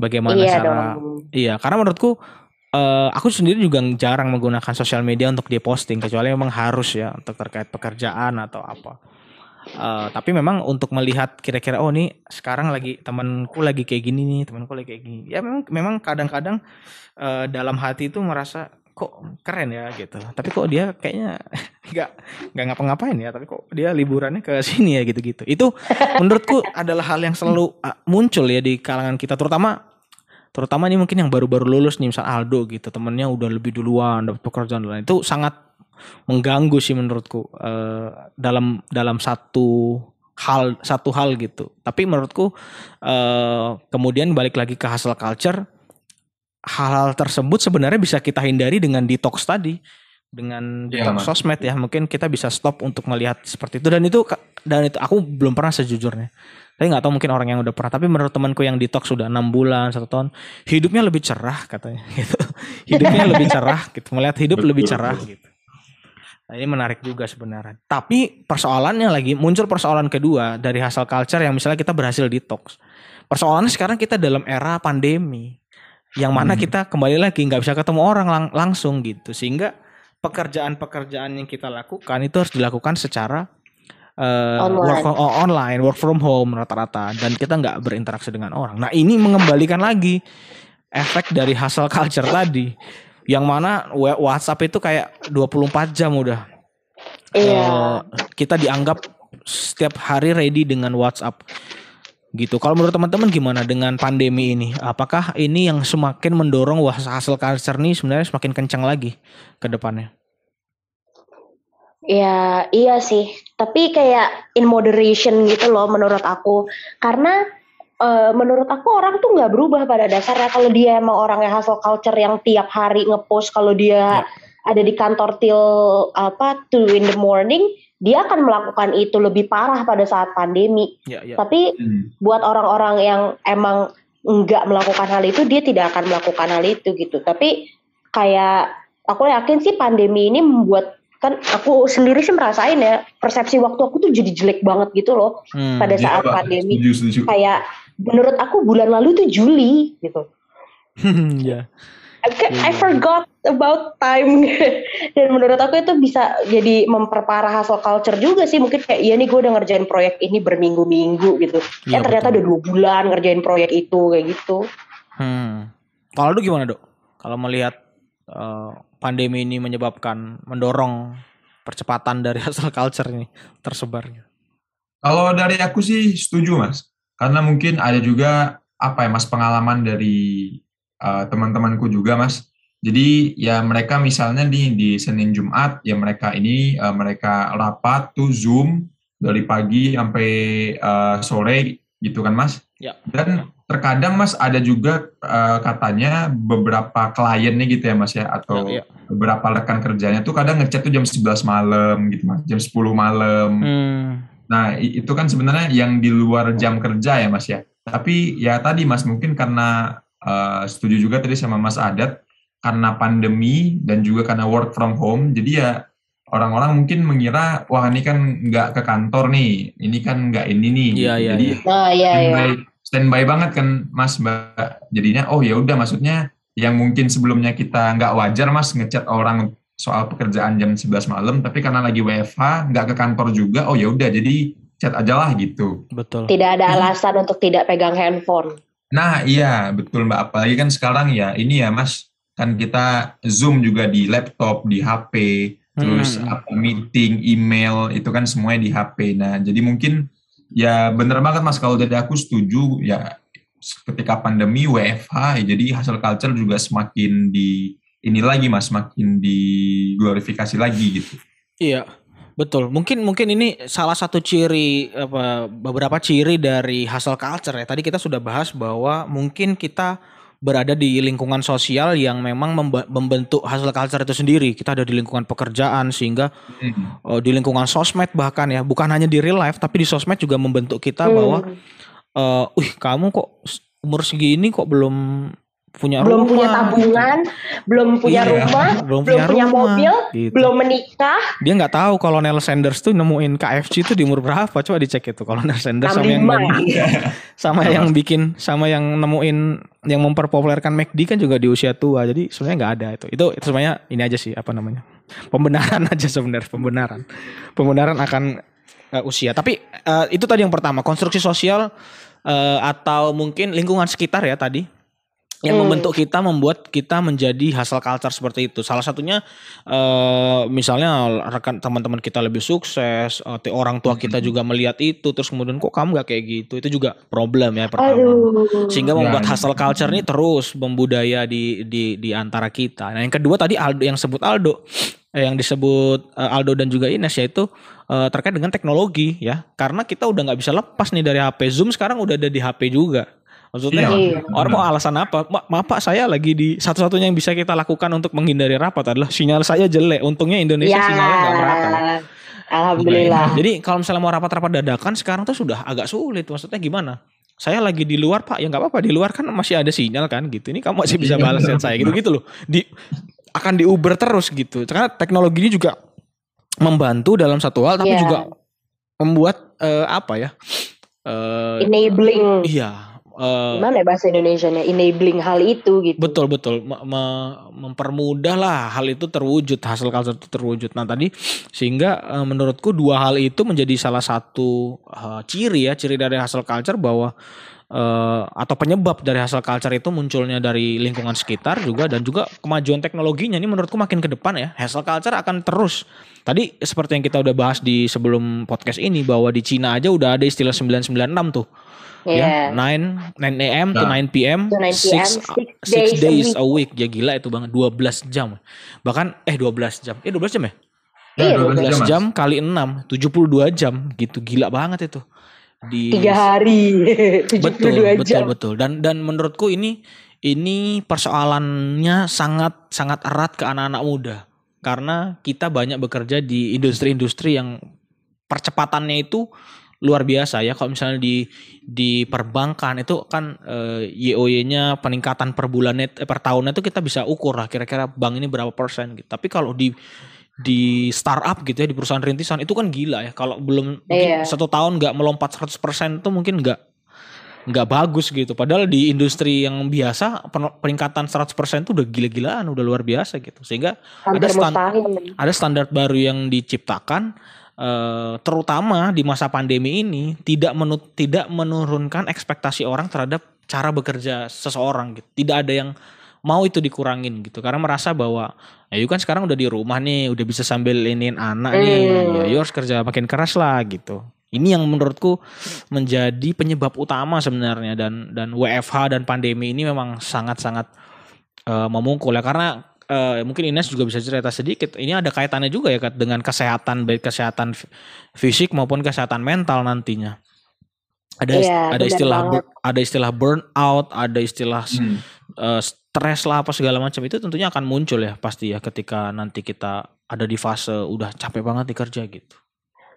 Bagaimana iya cara dong. Iya, karena menurutku uh, aku sendiri juga jarang menggunakan sosial media untuk dia posting kecuali memang harus ya untuk terkait pekerjaan atau apa. Uh, tapi memang untuk melihat kira-kira oh nih sekarang lagi temanku lagi kayak gini nih temanku lagi kayak gini. Ya memang memang kadang-kadang uh, dalam hati itu merasa kok keren ya gitu. Tapi kok dia kayaknya [laughs] nggak nggak ngapa-ngapain ya tapi kok dia liburannya ke sini ya gitu-gitu. Itu menurutku adalah hal yang selalu muncul ya di kalangan kita terutama terutama ini mungkin yang baru-baru lulus nih misal Aldo gitu temennya udah lebih duluan dapat pekerjaan lain itu sangat mengganggu sih menurutku uh, dalam dalam satu hal satu hal gitu. Tapi menurutku uh, kemudian balik lagi ke hasil culture hal-hal tersebut sebenarnya bisa kita hindari dengan detox tadi dengan detox ya, sosmed ya. Mungkin kita bisa stop untuk melihat seperti itu. Dan itu dan itu aku belum pernah sejujurnya tapi nggak tahu mungkin orang yang udah pernah. Tapi menurut temanku yang detox sudah enam bulan satu tahun hidupnya lebih cerah katanya [laughs] gitu. Hidupnya lebih cerah gitu. Melihat hidup betul, lebih cerah betul. gitu. Nah, ini menarik juga sebenarnya. Tapi persoalannya lagi muncul persoalan kedua dari hasil culture yang misalnya kita berhasil detox. Persoalannya sekarang kita dalam era pandemi yang mana hmm. kita kembali lagi nggak bisa ketemu orang lang langsung gitu. Sehingga pekerjaan-pekerjaan yang kita lakukan itu harus dilakukan secara uh, online. work from, oh, online work from home rata-rata dan kita nggak berinteraksi dengan orang nah ini mengembalikan lagi efek dari hustle culture tadi yang mana WhatsApp itu kayak 24 jam udah iya. uh, kita dianggap setiap hari ready dengan WhatsApp gitu. Kalau menurut teman-teman gimana dengan pandemi ini? Apakah ini yang semakin mendorong wah hasil culture ini sebenarnya semakin kencang lagi ke depannya? Ya, iya sih. Tapi kayak in moderation gitu loh menurut aku. Karena uh, menurut aku orang tuh nggak berubah pada dasarnya. Kalau dia emang orang yang hasil culture yang tiap hari ngepost kalau dia ya. ada di kantor till apa two in the morning, dia akan melakukan itu lebih parah pada saat pandemi. Ya, ya. Tapi hmm. buat orang-orang yang emang nggak melakukan hal itu, dia tidak akan melakukan hal itu gitu. Tapi kayak aku yakin sih pandemi ini membuat kan aku sendiri sih merasain ya persepsi waktu aku tuh jadi jelek banget gitu loh hmm, pada iya, saat ya, pandemi. Setuju, setuju. Kayak menurut aku bulan lalu tuh Juli gitu. ya. I, I forgot about time [laughs] dan menurut aku itu bisa jadi memperparah hasil culture juga sih mungkin kayak iya nih gue udah ngerjain proyek ini berminggu-minggu gitu ya, ya ternyata udah dua bulan ngerjain proyek itu kayak gitu hmm. kalau lu gimana dok kalau melihat uh, pandemi ini menyebabkan mendorong percepatan dari [laughs] hasil culture ini tersebarnya kalau dari aku sih setuju mas karena mungkin ada juga apa ya mas pengalaman dari uh, teman-temanku juga mas jadi ya mereka misalnya di di Senin Jumat ya mereka ini uh, mereka rapat tuh Zoom dari pagi sampai uh, sore gitu kan Mas. Ya. Dan terkadang Mas ada juga uh, katanya beberapa kliennya gitu ya Mas ya atau ya, ya. beberapa rekan kerjanya tuh kadang ngechat tuh jam 11 malam gitu Mas, jam 10 malam. Hmm. Nah, itu kan sebenarnya yang di luar jam kerja ya Mas ya. Tapi ya tadi Mas mungkin karena uh, setuju juga tadi sama Mas Adat karena pandemi dan juga karena work from home, jadi ya orang-orang mungkin mengira wah ini kan nggak ke kantor nih, ini kan nggak ini nih. Iya iya. Jadi iya. Oh, iya, standby, iya. Standby banget kan Mas Mbak. Jadinya oh ya udah maksudnya yang mungkin sebelumnya kita nggak wajar Mas ngechat orang soal pekerjaan jam 11 malam, tapi karena lagi WFH nggak ke kantor juga, oh ya udah jadi chat aja lah gitu. Betul. Tidak ada alasan hmm. untuk tidak pegang handphone. Nah iya betul Mbak, apalagi kan sekarang ya ini ya Mas kan kita zoom juga di laptop, di HP, terus hmm. apa meeting, email itu kan semuanya di HP. Nah, jadi mungkin ya bener banget Mas kalau dari aku setuju ya ketika pandemi WFH ya, jadi hasil culture juga semakin di ini lagi Mas, semakin diglorifikasi lagi gitu. Iya. Betul. Mungkin mungkin ini salah satu ciri apa beberapa ciri dari hasil culture ya. Tadi kita sudah bahas bahwa mungkin kita berada di lingkungan sosial yang memang membentuk hasil culture itu sendiri. Kita ada di lingkungan pekerjaan sehingga hmm. uh, di lingkungan sosmed bahkan ya, bukan hanya di real life tapi di sosmed juga membentuk kita hmm. bahwa uh, "Wih, kamu kok umur segini kok belum punya belum rumah, punya tabungan, belum punya iya, rumah, belum punya, punya rumah, mobil, gitu. belum menikah. Dia nggak tahu kalau Nel Sanders tuh nemuin KFC itu di umur berapa? Coba dicek itu kalau Nel Sanders sama yang [laughs] sama yang bikin sama yang nemuin yang memperpopulerkan McD kan juga di usia tua. Jadi sebenarnya nggak ada itu. Itu itu sebenarnya ini aja sih apa namanya? Pembenaran [laughs] aja sebenarnya pembenaran. Pembenaran akan uh, usia. Tapi uh, itu tadi yang pertama, konstruksi sosial uh, atau mungkin lingkungan sekitar ya tadi yang hmm. membentuk kita membuat kita menjadi hasil culture seperti itu. Salah satunya uh, misalnya rekan teman-teman kita lebih sukses, uh, orang tua kita hmm. juga melihat itu terus kemudian kok kamu gak kayak gitu. Itu juga problem ya pertama. Aduh. Sehingga membuat ya, hasil culture ini terus membudaya di di di antara kita. Nah, yang kedua tadi Aldo yang sebut Aldo eh, yang disebut uh, Aldo dan juga Ines yaitu uh, terkait dengan teknologi ya. Karena kita udah nggak bisa lepas nih dari HP Zoom sekarang udah ada di HP juga. Maksudnya iya. orang mau alasan apa? Ma maaf Pak saya lagi di satu-satunya yang bisa kita lakukan untuk menghindari rapat adalah sinyal saya jelek. Untungnya Indonesia ya. sinyalnya nggak merata. Alhamdulillah. Nah, jadi kalau misalnya mau rapat-rapat dadakan sekarang tuh sudah agak sulit. Maksudnya gimana? Saya lagi di luar Pak, ya nggak apa-apa di luar kan masih ada sinyal kan gitu. Ini kamu masih bisa iya. balas chat saya gitu-gitu loh. Di akan di Uber terus gitu. Karena teknologi ini juga membantu dalam satu hal tapi yeah. juga membuat uh, apa ya? Uh, enabling. Iya, uh, gimana ya bahasa Indonesia-nya enabling hal itu gitu. Betul betul me me mempermudah lah hal itu terwujud hasil culture itu terwujud. Nah tadi sehingga uh, menurutku dua hal itu menjadi salah satu uh, ciri ya ciri dari hasil culture bahwa uh, atau penyebab dari hasil culture itu munculnya dari lingkungan sekitar juga dan juga kemajuan teknologinya ini menurutku makin ke depan ya hasil culture akan terus tadi seperti yang kita udah bahas di sebelum podcast ini bahwa di Cina aja udah ada istilah 996 tuh Yeah. Ya, 9 9 AM nah. to 9 PM, to 9 PM 6, 6 days, days a, week. a week. Ya gila itu banget 12 jam. Bahkan eh 12 jam. Eh 12 jam ya? Ya, 12, 12 jam, jam kali 6, 72 jam gitu. Gila banget itu. Di tiga hari [laughs] 72 betul, jam. Betul betul. Dan dan menurutku ini ini persoalannya sangat sangat erat ke anak-anak muda. Karena kita banyak bekerja di industri-industri yang percepatannya itu luar biasa ya kalau misalnya di di perbankan itu kan eh, YOY-nya peningkatan per bulannya eh, per tahunnya itu kita bisa ukur lah kira-kira bank ini berapa persen gitu. Tapi kalau di di startup gitu ya di perusahaan rintisan itu kan gila ya kalau belum yeah. satu tahun nggak melompat 100% itu mungkin nggak nggak bagus gitu. Padahal di industri yang biasa peningkatan 100% itu udah gila-gilaan, udah luar biasa gitu. Sehingga ada stand, ada standar baru yang diciptakan Eh, terutama di masa pandemi ini tidak menut tidak menurunkan ekspektasi orang terhadap cara bekerja seseorang gitu. Tidak ada yang mau itu dikurangin gitu karena merasa bahwa ya kan sekarang udah di rumah nih udah bisa sambil iniin anak nih hmm. ya harus kerja makin keras lah gitu ini yang menurutku menjadi penyebab utama sebenarnya dan dan WFH dan pandemi ini memang sangat sangat uh, memungkul ya karena uh, mungkin Ines juga bisa cerita sedikit. Ini ada kaitannya juga ya dengan kesehatan baik kesehatan fisik maupun kesehatan mental nantinya. Ada iya, ada istilah ber, ada istilah burnout, ada istilah hmm. uh, stres lah apa segala macam itu tentunya akan muncul ya pasti ya ketika nanti kita ada di fase udah capek banget di kerja gitu.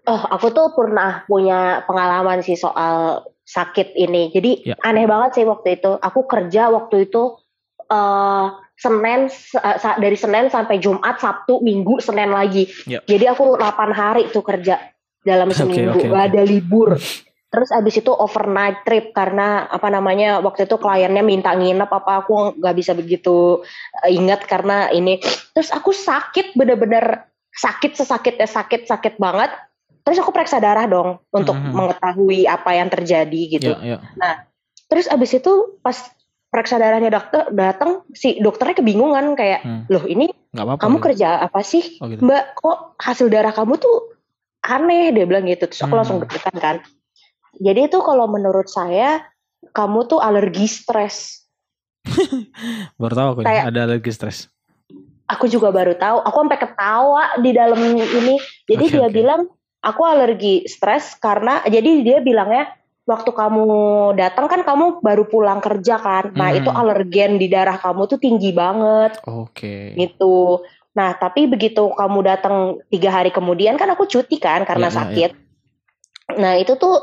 Oh, aku tuh pernah punya pengalaman sih soal sakit ini. Jadi ya. aneh banget sih waktu itu. Aku kerja waktu itu uh, Senin uh, dari Senin sampai Jumat, Sabtu, Minggu, Senin lagi. Yep. Jadi aku 8 hari tuh kerja dalam [laughs] seminggu, okay, okay, gak ada libur. [laughs] Terus abis itu overnight trip karena apa namanya waktu itu kliennya minta nginep apa aku nggak bisa begitu uh, ingat karena ini. Terus aku sakit bener-bener sakit sesakitnya sakit sakit banget. Terus aku periksa darah dong untuk mm -hmm. mengetahui apa yang terjadi gitu. Yeah, yeah. Nah terus abis itu pas periksa darahnya dokter datang si dokternya kebingungan kayak hmm. loh ini apa -apa, kamu gitu. kerja apa sih oh, gitu. mbak kok hasil darah kamu tuh aneh dia bilang gitu terus aku hmm. langsung deg kan jadi itu kalau menurut saya kamu tuh alergi stres [laughs] baru tahu aku ya, kayak, ada alergi stres aku juga baru tahu aku sampai ketawa di dalam ini jadi okay, dia okay. bilang aku alergi stres karena jadi dia bilangnya waktu kamu datang kan kamu baru pulang kerja kan. Nah, Hmm. itu alergen di darah kamu tuh tinggi banget Oke. gitu. Nah, tapi begitu kamu datang tiga hari kemudian kan aku cuti kan karena Ya, ya, ya. sakit. Nah, itu tuh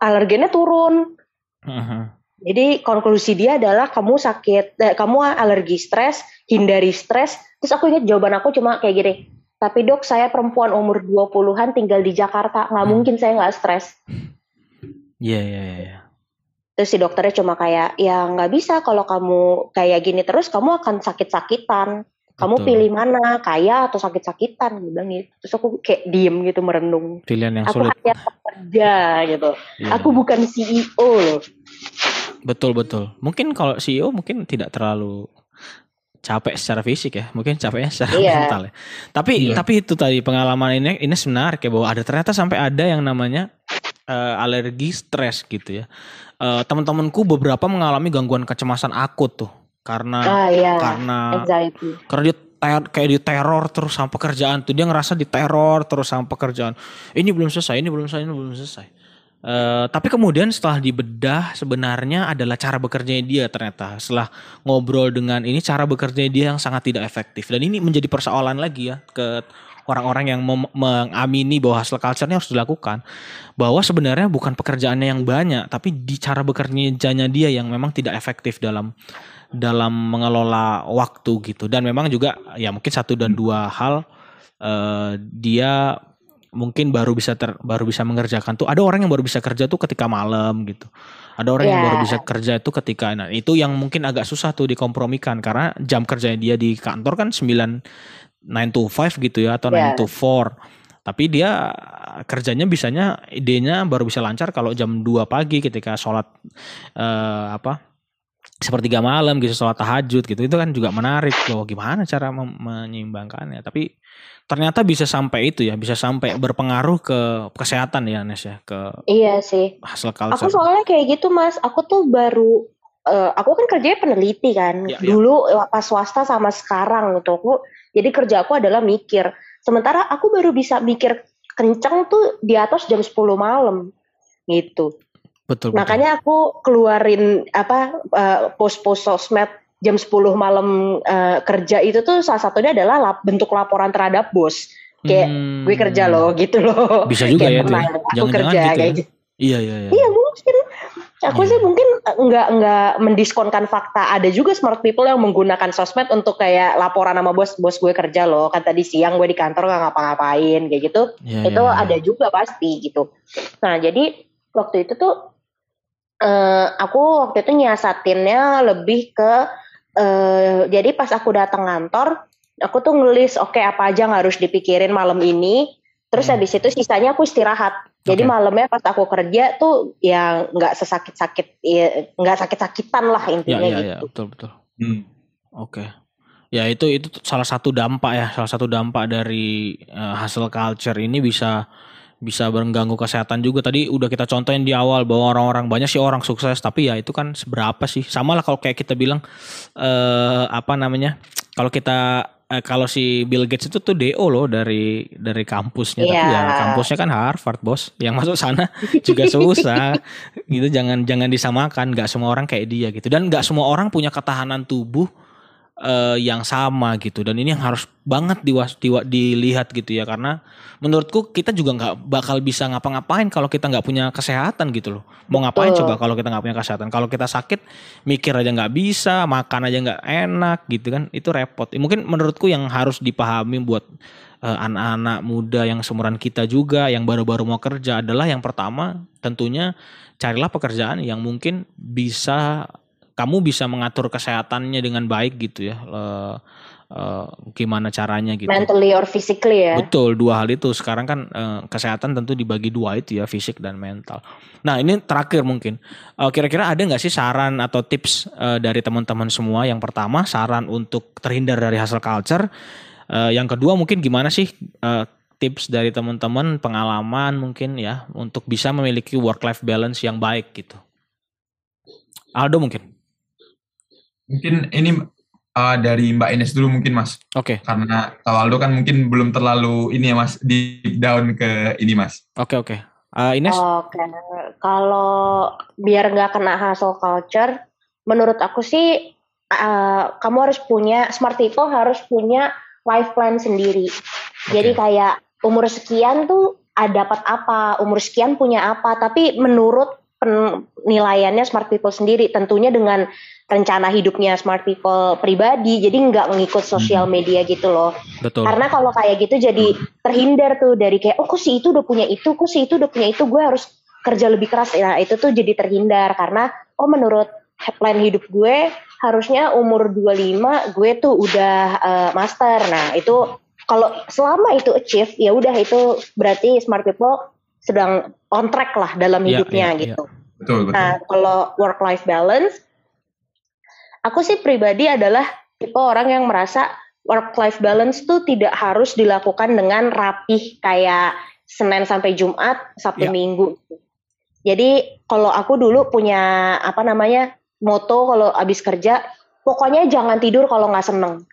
alergennya turun. Mhm. Jadi konklusi dia adalah kamu sakit, eh, kamu alergi stres, hindari stres. Terus aku ingat jawaban aku cuma kayak gini. Tapi dok, saya perempuan umur 20-an tinggal di Jakarta, nggak Hmm. mungkin saya nggak stres. Iya iya iya. iya. Terus si dokternya cuma kayak, ya nggak bisa kalau kamu kayak gini terus kamu akan sakit-sakitan. Kamu Betul. pilih mana, kaya atau sakit-sakitan? Gue bilang gitu. Terus aku kayak diem gitu merenung. Pilihan yang Aku sulit. hanya pekerja gitu. Iya. Aku bukan CEO loh. Betul betul. Mungkin kalau CEO mungkin tidak terlalu capek secara fisik ya, mungkin capeknya secara Iya. mental ya. Tapi Iya. tapi itu tadi pengalaman ini ini menarik ya bahwa ada ternyata sampai ada yang namanya eh, alergi stres gitu ya. Eh, Teman-temanku beberapa mengalami gangguan kecemasan akut tuh karena Ah iya, karena anxiety. karena dia ter- kayak diteror terus sama pekerjaan tuh. Dia ngerasa diteror terus sama pekerjaan. Ini belum selesai ini belum selesai ini belum selesai. Eh, tapi kemudian setelah dibedah sebenarnya adalah cara bekerjanya dia ternyata. Setelah ngobrol dengan ini cara bekerjanya dia yang sangat tidak efektif. Dan ini menjadi persoalan lagi ya ke orang-orang yang mengamini bahwa hasil culture harus dilakukan. Bahwa sebenarnya bukan pekerjaannya yang banyak tapi di cara bekerjanya dia yang memang tidak efektif dalam dalam mengelola waktu gitu. Dan memang juga ya mungkin satu dan dua hal eh, dia mungkin baru bisa ter, baru bisa mengerjakan tuh. Ada orang yang baru bisa kerja tuh ketika malam gitu. Ada orang yang Ya. baru bisa kerja itu ketika nah itu yang mungkin agak susah tuh dikompromikan. Karena jam kerjanya dia di kantor kan 9 9 to 5 gitu ya atau 9 Ya. to 4 tapi dia kerjanya bisanya idenya baru bisa lancar kalau jam 2 pagi ketika sholat eh, apa sepertiga malam gitu sholat tahajud gitu itu kan juga menarik loh gimana cara menyeimbangkannya tapi ternyata bisa sampai itu ya bisa sampai berpengaruh ke kesehatan ya Nes ya ke Iya sih. hasil Aku culture soalnya kayak gitu mas, aku tuh baru, eh, aku kan kerjanya peneliti kan, Ya, ya. dulu eh, pas swasta sama sekarang gitu, aku, jadi kerja aku adalah mikir, sementara aku baru bisa mikir kenceng tuh di atas jam 10 malam, gitu. Betul betul Makanya aku keluarin apa eh, post-post sosmed jam 10 malam eh, kerja itu tuh salah satunya adalah lap- bentuk laporan terhadap bos. Kayak Hmm. gue kerja loh gitu loh. Bisa juga ya Kayak itu ya. pernah aku kerja gitu kayak ya. gitu. iya iya iya Iya mungkin. Aku Iya. sih mungkin nggak nggak mendiskonkan fakta. Ada juga smart people yang menggunakan sosmed untuk kayak laporan sama bos, bos gue kerja loh. Kan tadi siang gue di kantor nggak ngapa-ngapain kayak gitu. Iya, itu iya, iya. ada juga pasti gitu. Nah jadi waktu itu tuh eh, aku waktu itu nyiasatinnya lebih ke eh, jadi pas aku datang kantor, aku tuh ngelis oke apa aja yang harus dipikirin malam ini. Terus Hmm. habis itu sisanya aku istirahat. Jadi Oke. malamnya pas aku kerja tuh ya nggak sesakit-sakit, ya, nggak sakit-sakitan lah intinya iya gitu. iya betul betul Hmm. Oke. Ya itu itu salah satu dampak ya, salah satu dampak dari eh, hasil culture ini bisa bisa mengganggu kesehatan juga. Tadi udah kita contohin di awal bahwa orang-orang banyak sih orang sukses, tapi ya itu kan seberapa sih? Sama lah kalau kayak kita bilang eh apa namanya? Kalau kita eh, kalau si Bill Gates itu tuh DO loh dari dari kampusnya, tapi Iya. ya kampusnya kan Harvard bos. Yang masuk sana [laughs] juga susah. gitu jangan jangan disamakan. Gak semua orang kayak dia gitu. Dan gak semua orang punya ketahanan tubuh eh, yang sama gitu. Dan ini yang harus banget diwas, diwa- dilihat gitu ya. Karena menurutku kita juga nggak bakal bisa ngapa-ngapain kalau kita nggak punya kesehatan gitu loh. Mau ngapain Betul. coba kalau kita nggak punya kesehatan? Kalau kita sakit mikir aja nggak bisa makan aja nggak enak gitu kan. Itu repot. Mungkin menurutku yang harus dipahami buat eh, anak-anak muda yang seumuran kita juga yang baru-baru mau kerja adalah yang pertama tentunya carilah pekerjaan yang mungkin bisa kamu bisa mengatur kesehatannya dengan baik gitu ya eh, eh, gimana caranya gitu. Mentally or physically ya. betul dua hal itu. Sekarang kan eh, kesehatan tentu dibagi dua itu ya fisik dan mental. Nah ini terakhir mungkin. Eh, kira-kira ada nggak sih saran atau tips eh, dari teman-teman semua? Yang pertama saran untuk terhindar dari hasil culture. Eh, yang kedua mungkin gimana sih eh, tips dari teman-teman pengalaman mungkin ya untuk bisa memiliki work life balance yang baik gitu? Aldo mungkin Mungkin ini uh, dari Mbak Ines dulu mungkin Mas. Oke, Karena kalau Aldo kan mungkin belum terlalu ini ya Mas, deep down ke ini Mas. oke, oke. Uh, Ines? Oke, okay. kalau biar nggak kena hustle culture, menurut aku sih uh, kamu harus punya smart people harus punya life plan sendiri. Okay. Jadi kayak umur sekian tuh ada dapat apa, umur sekian punya apa, tapi menurut penilaiannya smart people sendiri tentunya dengan rencana hidupnya smart people pribadi jadi nggak mengikut sosial hmm. media gitu loh Betul. karena kalau kayak gitu jadi terhindar tuh dari kayak oh kok si itu udah punya itu kok si itu udah punya itu gue harus kerja lebih keras nah itu tuh jadi terhindar karena oh menurut plan hidup gue harusnya umur 25 gue tuh udah uh, master nah itu kalau selama itu achieve ya udah itu berarti smart people sedang on track lah dalam iya, hidupnya yeah, gitu. Yeah. Betul, betul. Nah, kalau work life balance aku sih pribadi adalah tipe orang yang merasa work life balance tuh tidak harus dilakukan dengan rapih kayak Senin sampai Jumat, Sabtu yeah. Minggu. Jadi kalau aku dulu punya apa namanya moto kalau habis kerja, pokoknya jangan tidur kalau nggak seneng,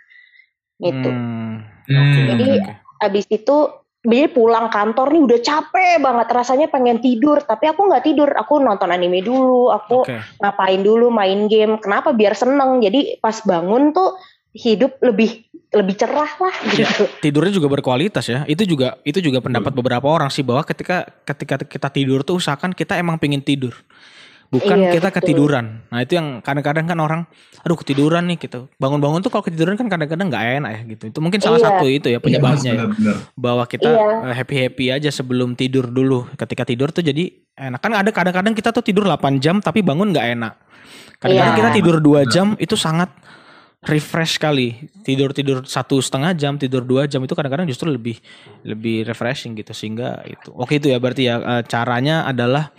gitu. Hmm, okay, Jadi okay. habis itu jadi pulang kantor nih udah capek banget rasanya pengen tidur tapi aku nggak tidur aku nonton anime dulu aku okay. ngapain dulu main game kenapa biar seneng jadi pas bangun tuh hidup lebih lebih cerah lah ya, gitu. Ya, tidurnya juga berkualitas ya. Itu juga itu juga pendapat beberapa orang sih bahwa ketika ketika kita tidur tuh usahakan kita emang pingin tidur bukan iya, kita betul. ketiduran. Nah itu yang kadang-kadang kan orang, aduh ketiduran nih gitu. Bangun-bangun tuh kalau ketiduran kan kadang-kadang nggak enak ya gitu. Itu mungkin salah iya. satu itu ya penyebabnya iya, ya. Bahwa kita iya. Eh, happy-happy aja sebelum tidur dulu. Ketika tidur tuh jadi enak. Kan ada kadang-kadang kita tuh tidur 8 jam tapi bangun nggak enak. Kadang-kadang iya. kita tidur 2 jam itu sangat refresh sekali tidur tidur satu setengah jam tidur dua jam itu kadang-kadang justru lebih lebih refreshing gitu sehingga itu oke itu ya berarti ya eh, caranya adalah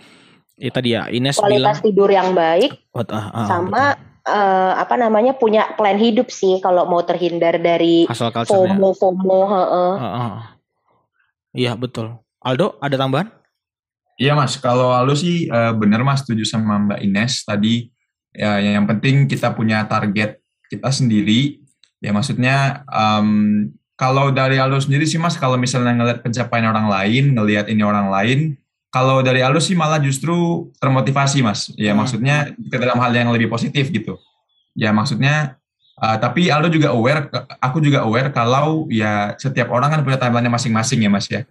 ya tadi ya Ines kualitas bilang tidur yang baik uh, uh, sama uh, apa namanya punya plan hidup sih kalau mau terhindar dari FOMO FOMO uh, uh. iya betul. Aldo ada tambahan? Iya mas, kalau Aldo sih uh, bener mas. Setuju sama Mbak Ines tadi. Ya yang penting kita punya target kita sendiri. Ya maksudnya um, kalau dari Aldo sendiri sih mas kalau misalnya ngeliat pencapaian orang lain ngelihat ini orang lain kalau dari Aldo sih malah justru termotivasi mas ya hmm. maksudnya ke dalam hal yang lebih positif gitu ya maksudnya uh, tapi Aldo juga aware aku juga aware kalau ya setiap orang kan punya timeline masing-masing ya mas ya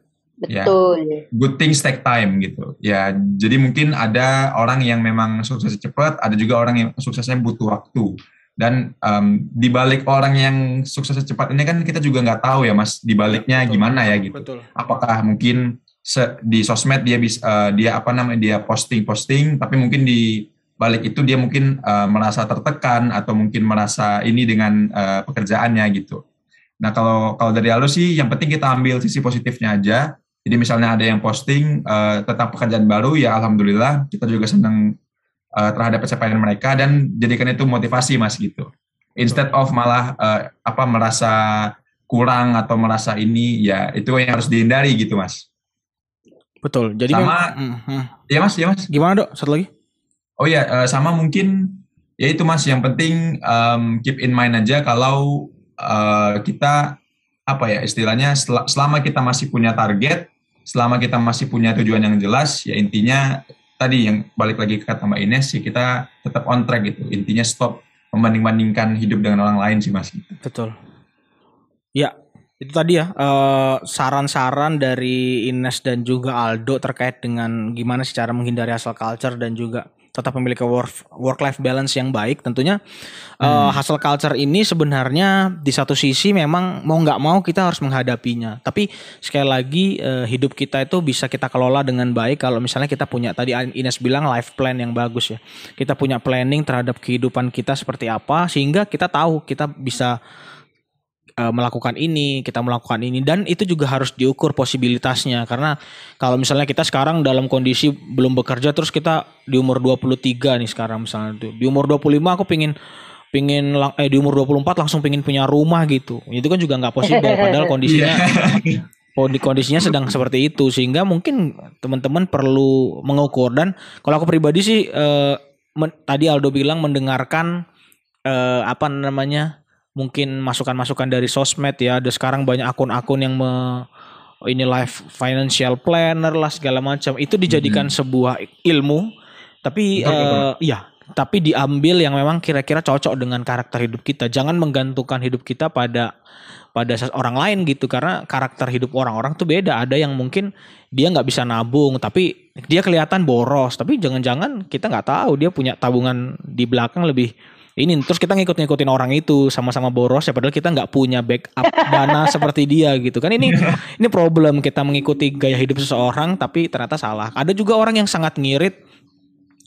ya. Betul. Ya, good things take time gitu. Ya, jadi mungkin ada orang yang memang suksesnya cepat, ada juga orang yang suksesnya butuh waktu. Dan um, di balik orang yang suksesnya cepat ini kan kita juga nggak tahu ya mas, di baliknya gimana ya gitu. Betul. Apakah mungkin di sosmed dia bisa uh, dia apa namanya dia posting posting tapi mungkin di balik itu dia mungkin uh, merasa tertekan atau mungkin merasa ini dengan uh, pekerjaannya gitu. Nah kalau kalau dari Aldo sih yang penting kita ambil sisi positifnya aja. Jadi misalnya ada yang posting uh, tentang pekerjaan baru ya alhamdulillah kita juga senang uh, terhadap pencapaian mereka dan jadikan itu motivasi mas gitu. Instead of malah uh, apa merasa kurang atau merasa ini ya itu yang harus dihindari gitu mas. Betul. Jadi sama, mm, mm. ya mas, ya mas. Gimana dok? Satu lagi? Oh ya, uh, sama mungkin ya itu mas. Yang penting um, keep in mind aja kalau uh, kita apa ya istilahnya sel selama kita masih punya target, selama kita masih punya tujuan yang jelas, ya intinya tadi yang balik lagi ke kata Mbak Ines sih kita tetap on track gitu. Intinya stop membanding-bandingkan hidup dengan orang lain sih mas. Betul. Ya, itu tadi ya saran eh, saran-saran dari Ines dan juga Aldo terkait dengan gimana sih cara menghindari hustle culture dan juga tetap memiliki work work life balance yang baik. Tentunya hmm. uh, hustle culture ini sebenarnya di satu sisi memang mau nggak mau kita harus menghadapinya. Tapi sekali lagi uh, hidup kita itu bisa kita kelola dengan baik. Kalau misalnya kita punya tadi Ines bilang life plan yang bagus ya. Kita punya planning terhadap kehidupan kita seperti apa sehingga kita tahu kita bisa uh, melakukan ini, kita melakukan ini dan itu juga harus diukur posibilitasnya karena kalau misalnya kita sekarang dalam kondisi belum bekerja terus kita di umur 23 nih sekarang misalnya tuh. Di umur 25 aku pingin pingin eh di umur 24 langsung pingin punya rumah gitu. Itu kan juga nggak possible padahal [laughs] kondisinya iya. kondisinya sedang seperti itu sehingga mungkin teman-teman perlu mengukur dan kalau aku pribadi sih eh, men, tadi Aldo bilang mendengarkan eh, apa namanya mungkin masukan-masukan dari sosmed ya. Ada sekarang banyak akun-akun yang me, ini life financial planner lah segala macam. Itu dijadikan hmm. sebuah ilmu tapi uh, iya tapi diambil yang memang kira-kira cocok dengan karakter hidup kita. Jangan menggantungkan hidup kita pada pada orang lain gitu karena karakter hidup orang-orang tuh beda. Ada yang mungkin dia nggak bisa nabung tapi dia kelihatan boros. Tapi jangan-jangan kita nggak tahu dia punya tabungan di belakang lebih ini terus kita ngikut-ngikutin orang itu sama-sama boros ya padahal kita nggak punya backup [laughs] dana seperti dia gitu kan. Ini ini problem kita mengikuti gaya hidup seseorang tapi ternyata salah. Ada juga orang yang sangat ngirit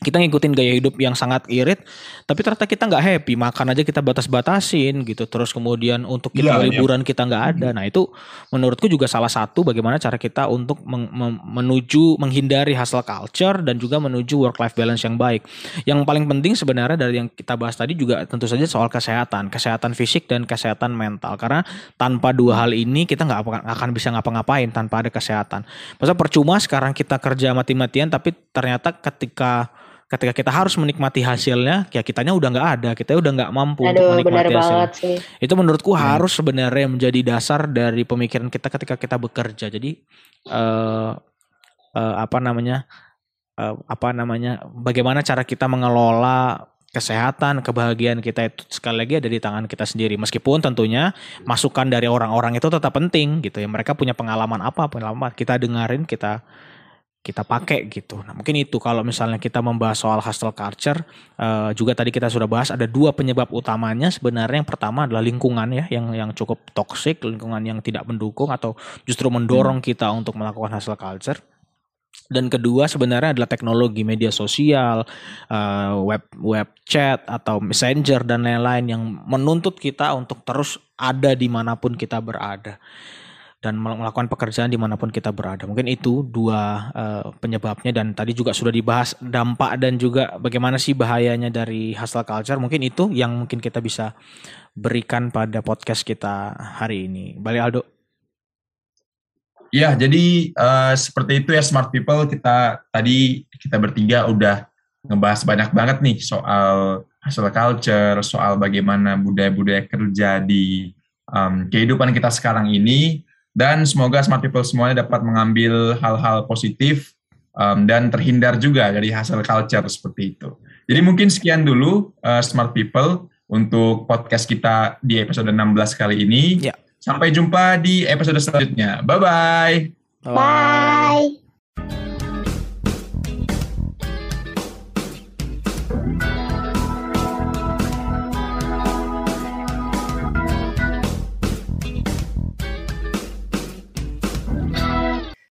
kita ngikutin gaya hidup yang sangat irit tapi ternyata kita nggak happy makan aja kita batas-batasin gitu. Terus kemudian untuk kita ya, liburan ya. kita nggak ada. Nah itu menurutku juga salah satu bagaimana cara kita untuk men menuju menghindari hustle culture dan juga menuju work life balance yang baik. Yang paling penting sebenarnya dari yang kita bahas tadi juga tentu saja soal kesehatan kesehatan fisik dan kesehatan mental. Karena tanpa dua hal ini kita nggak akan bisa ngapa-ngapain tanpa ada kesehatan. Masa percuma sekarang kita kerja mati-matian tapi ternyata ketika ketika kita harus menikmati hasilnya ya kitanya udah nggak ada kita udah nggak mampu Aduh, untuk menikmati hasilnya sih. itu menurutku hmm. harus sebenarnya menjadi dasar dari pemikiran kita ketika kita bekerja jadi uh, uh, apa namanya uh, apa namanya bagaimana cara kita mengelola kesehatan, kebahagiaan kita itu sekali lagi ada di tangan kita sendiri. Meskipun tentunya masukan dari orang-orang itu tetap penting gitu ya. Mereka punya pengalaman apa, pengalaman kita dengerin, kita kita pakai gitu. Nah mungkin itu kalau misalnya kita membahas soal hustle culture uh, juga tadi kita sudah bahas ada dua penyebab utamanya sebenarnya yang pertama adalah lingkungan ya yang yang cukup toxic lingkungan yang tidak mendukung atau justru mendorong hmm. kita untuk melakukan hustle culture. Dan kedua sebenarnya adalah teknologi media sosial, uh, web web chat atau messenger dan lain-lain yang menuntut kita untuk terus ada di mana pun kita berada dan melakukan pekerjaan di mana pun kita berada. Mungkin itu dua uh, penyebabnya dan tadi juga sudah dibahas dampak dan juga bagaimana sih bahayanya dari hustle culture. Mungkin itu yang mungkin kita bisa berikan pada podcast kita hari ini. Balik Aldo. Ya, jadi uh, seperti itu ya smart people kita tadi kita bertiga udah ngebahas banyak banget nih soal hustle culture, soal bagaimana budaya-budaya kerja di um, kehidupan kita sekarang ini dan semoga smart people semuanya dapat mengambil hal-hal positif um, dan terhindar juga dari hasil culture seperti itu. Jadi mungkin sekian dulu uh, smart people untuk podcast kita di episode 16 kali ini. Ya. Sampai jumpa di episode selanjutnya. Bye-bye. Bye.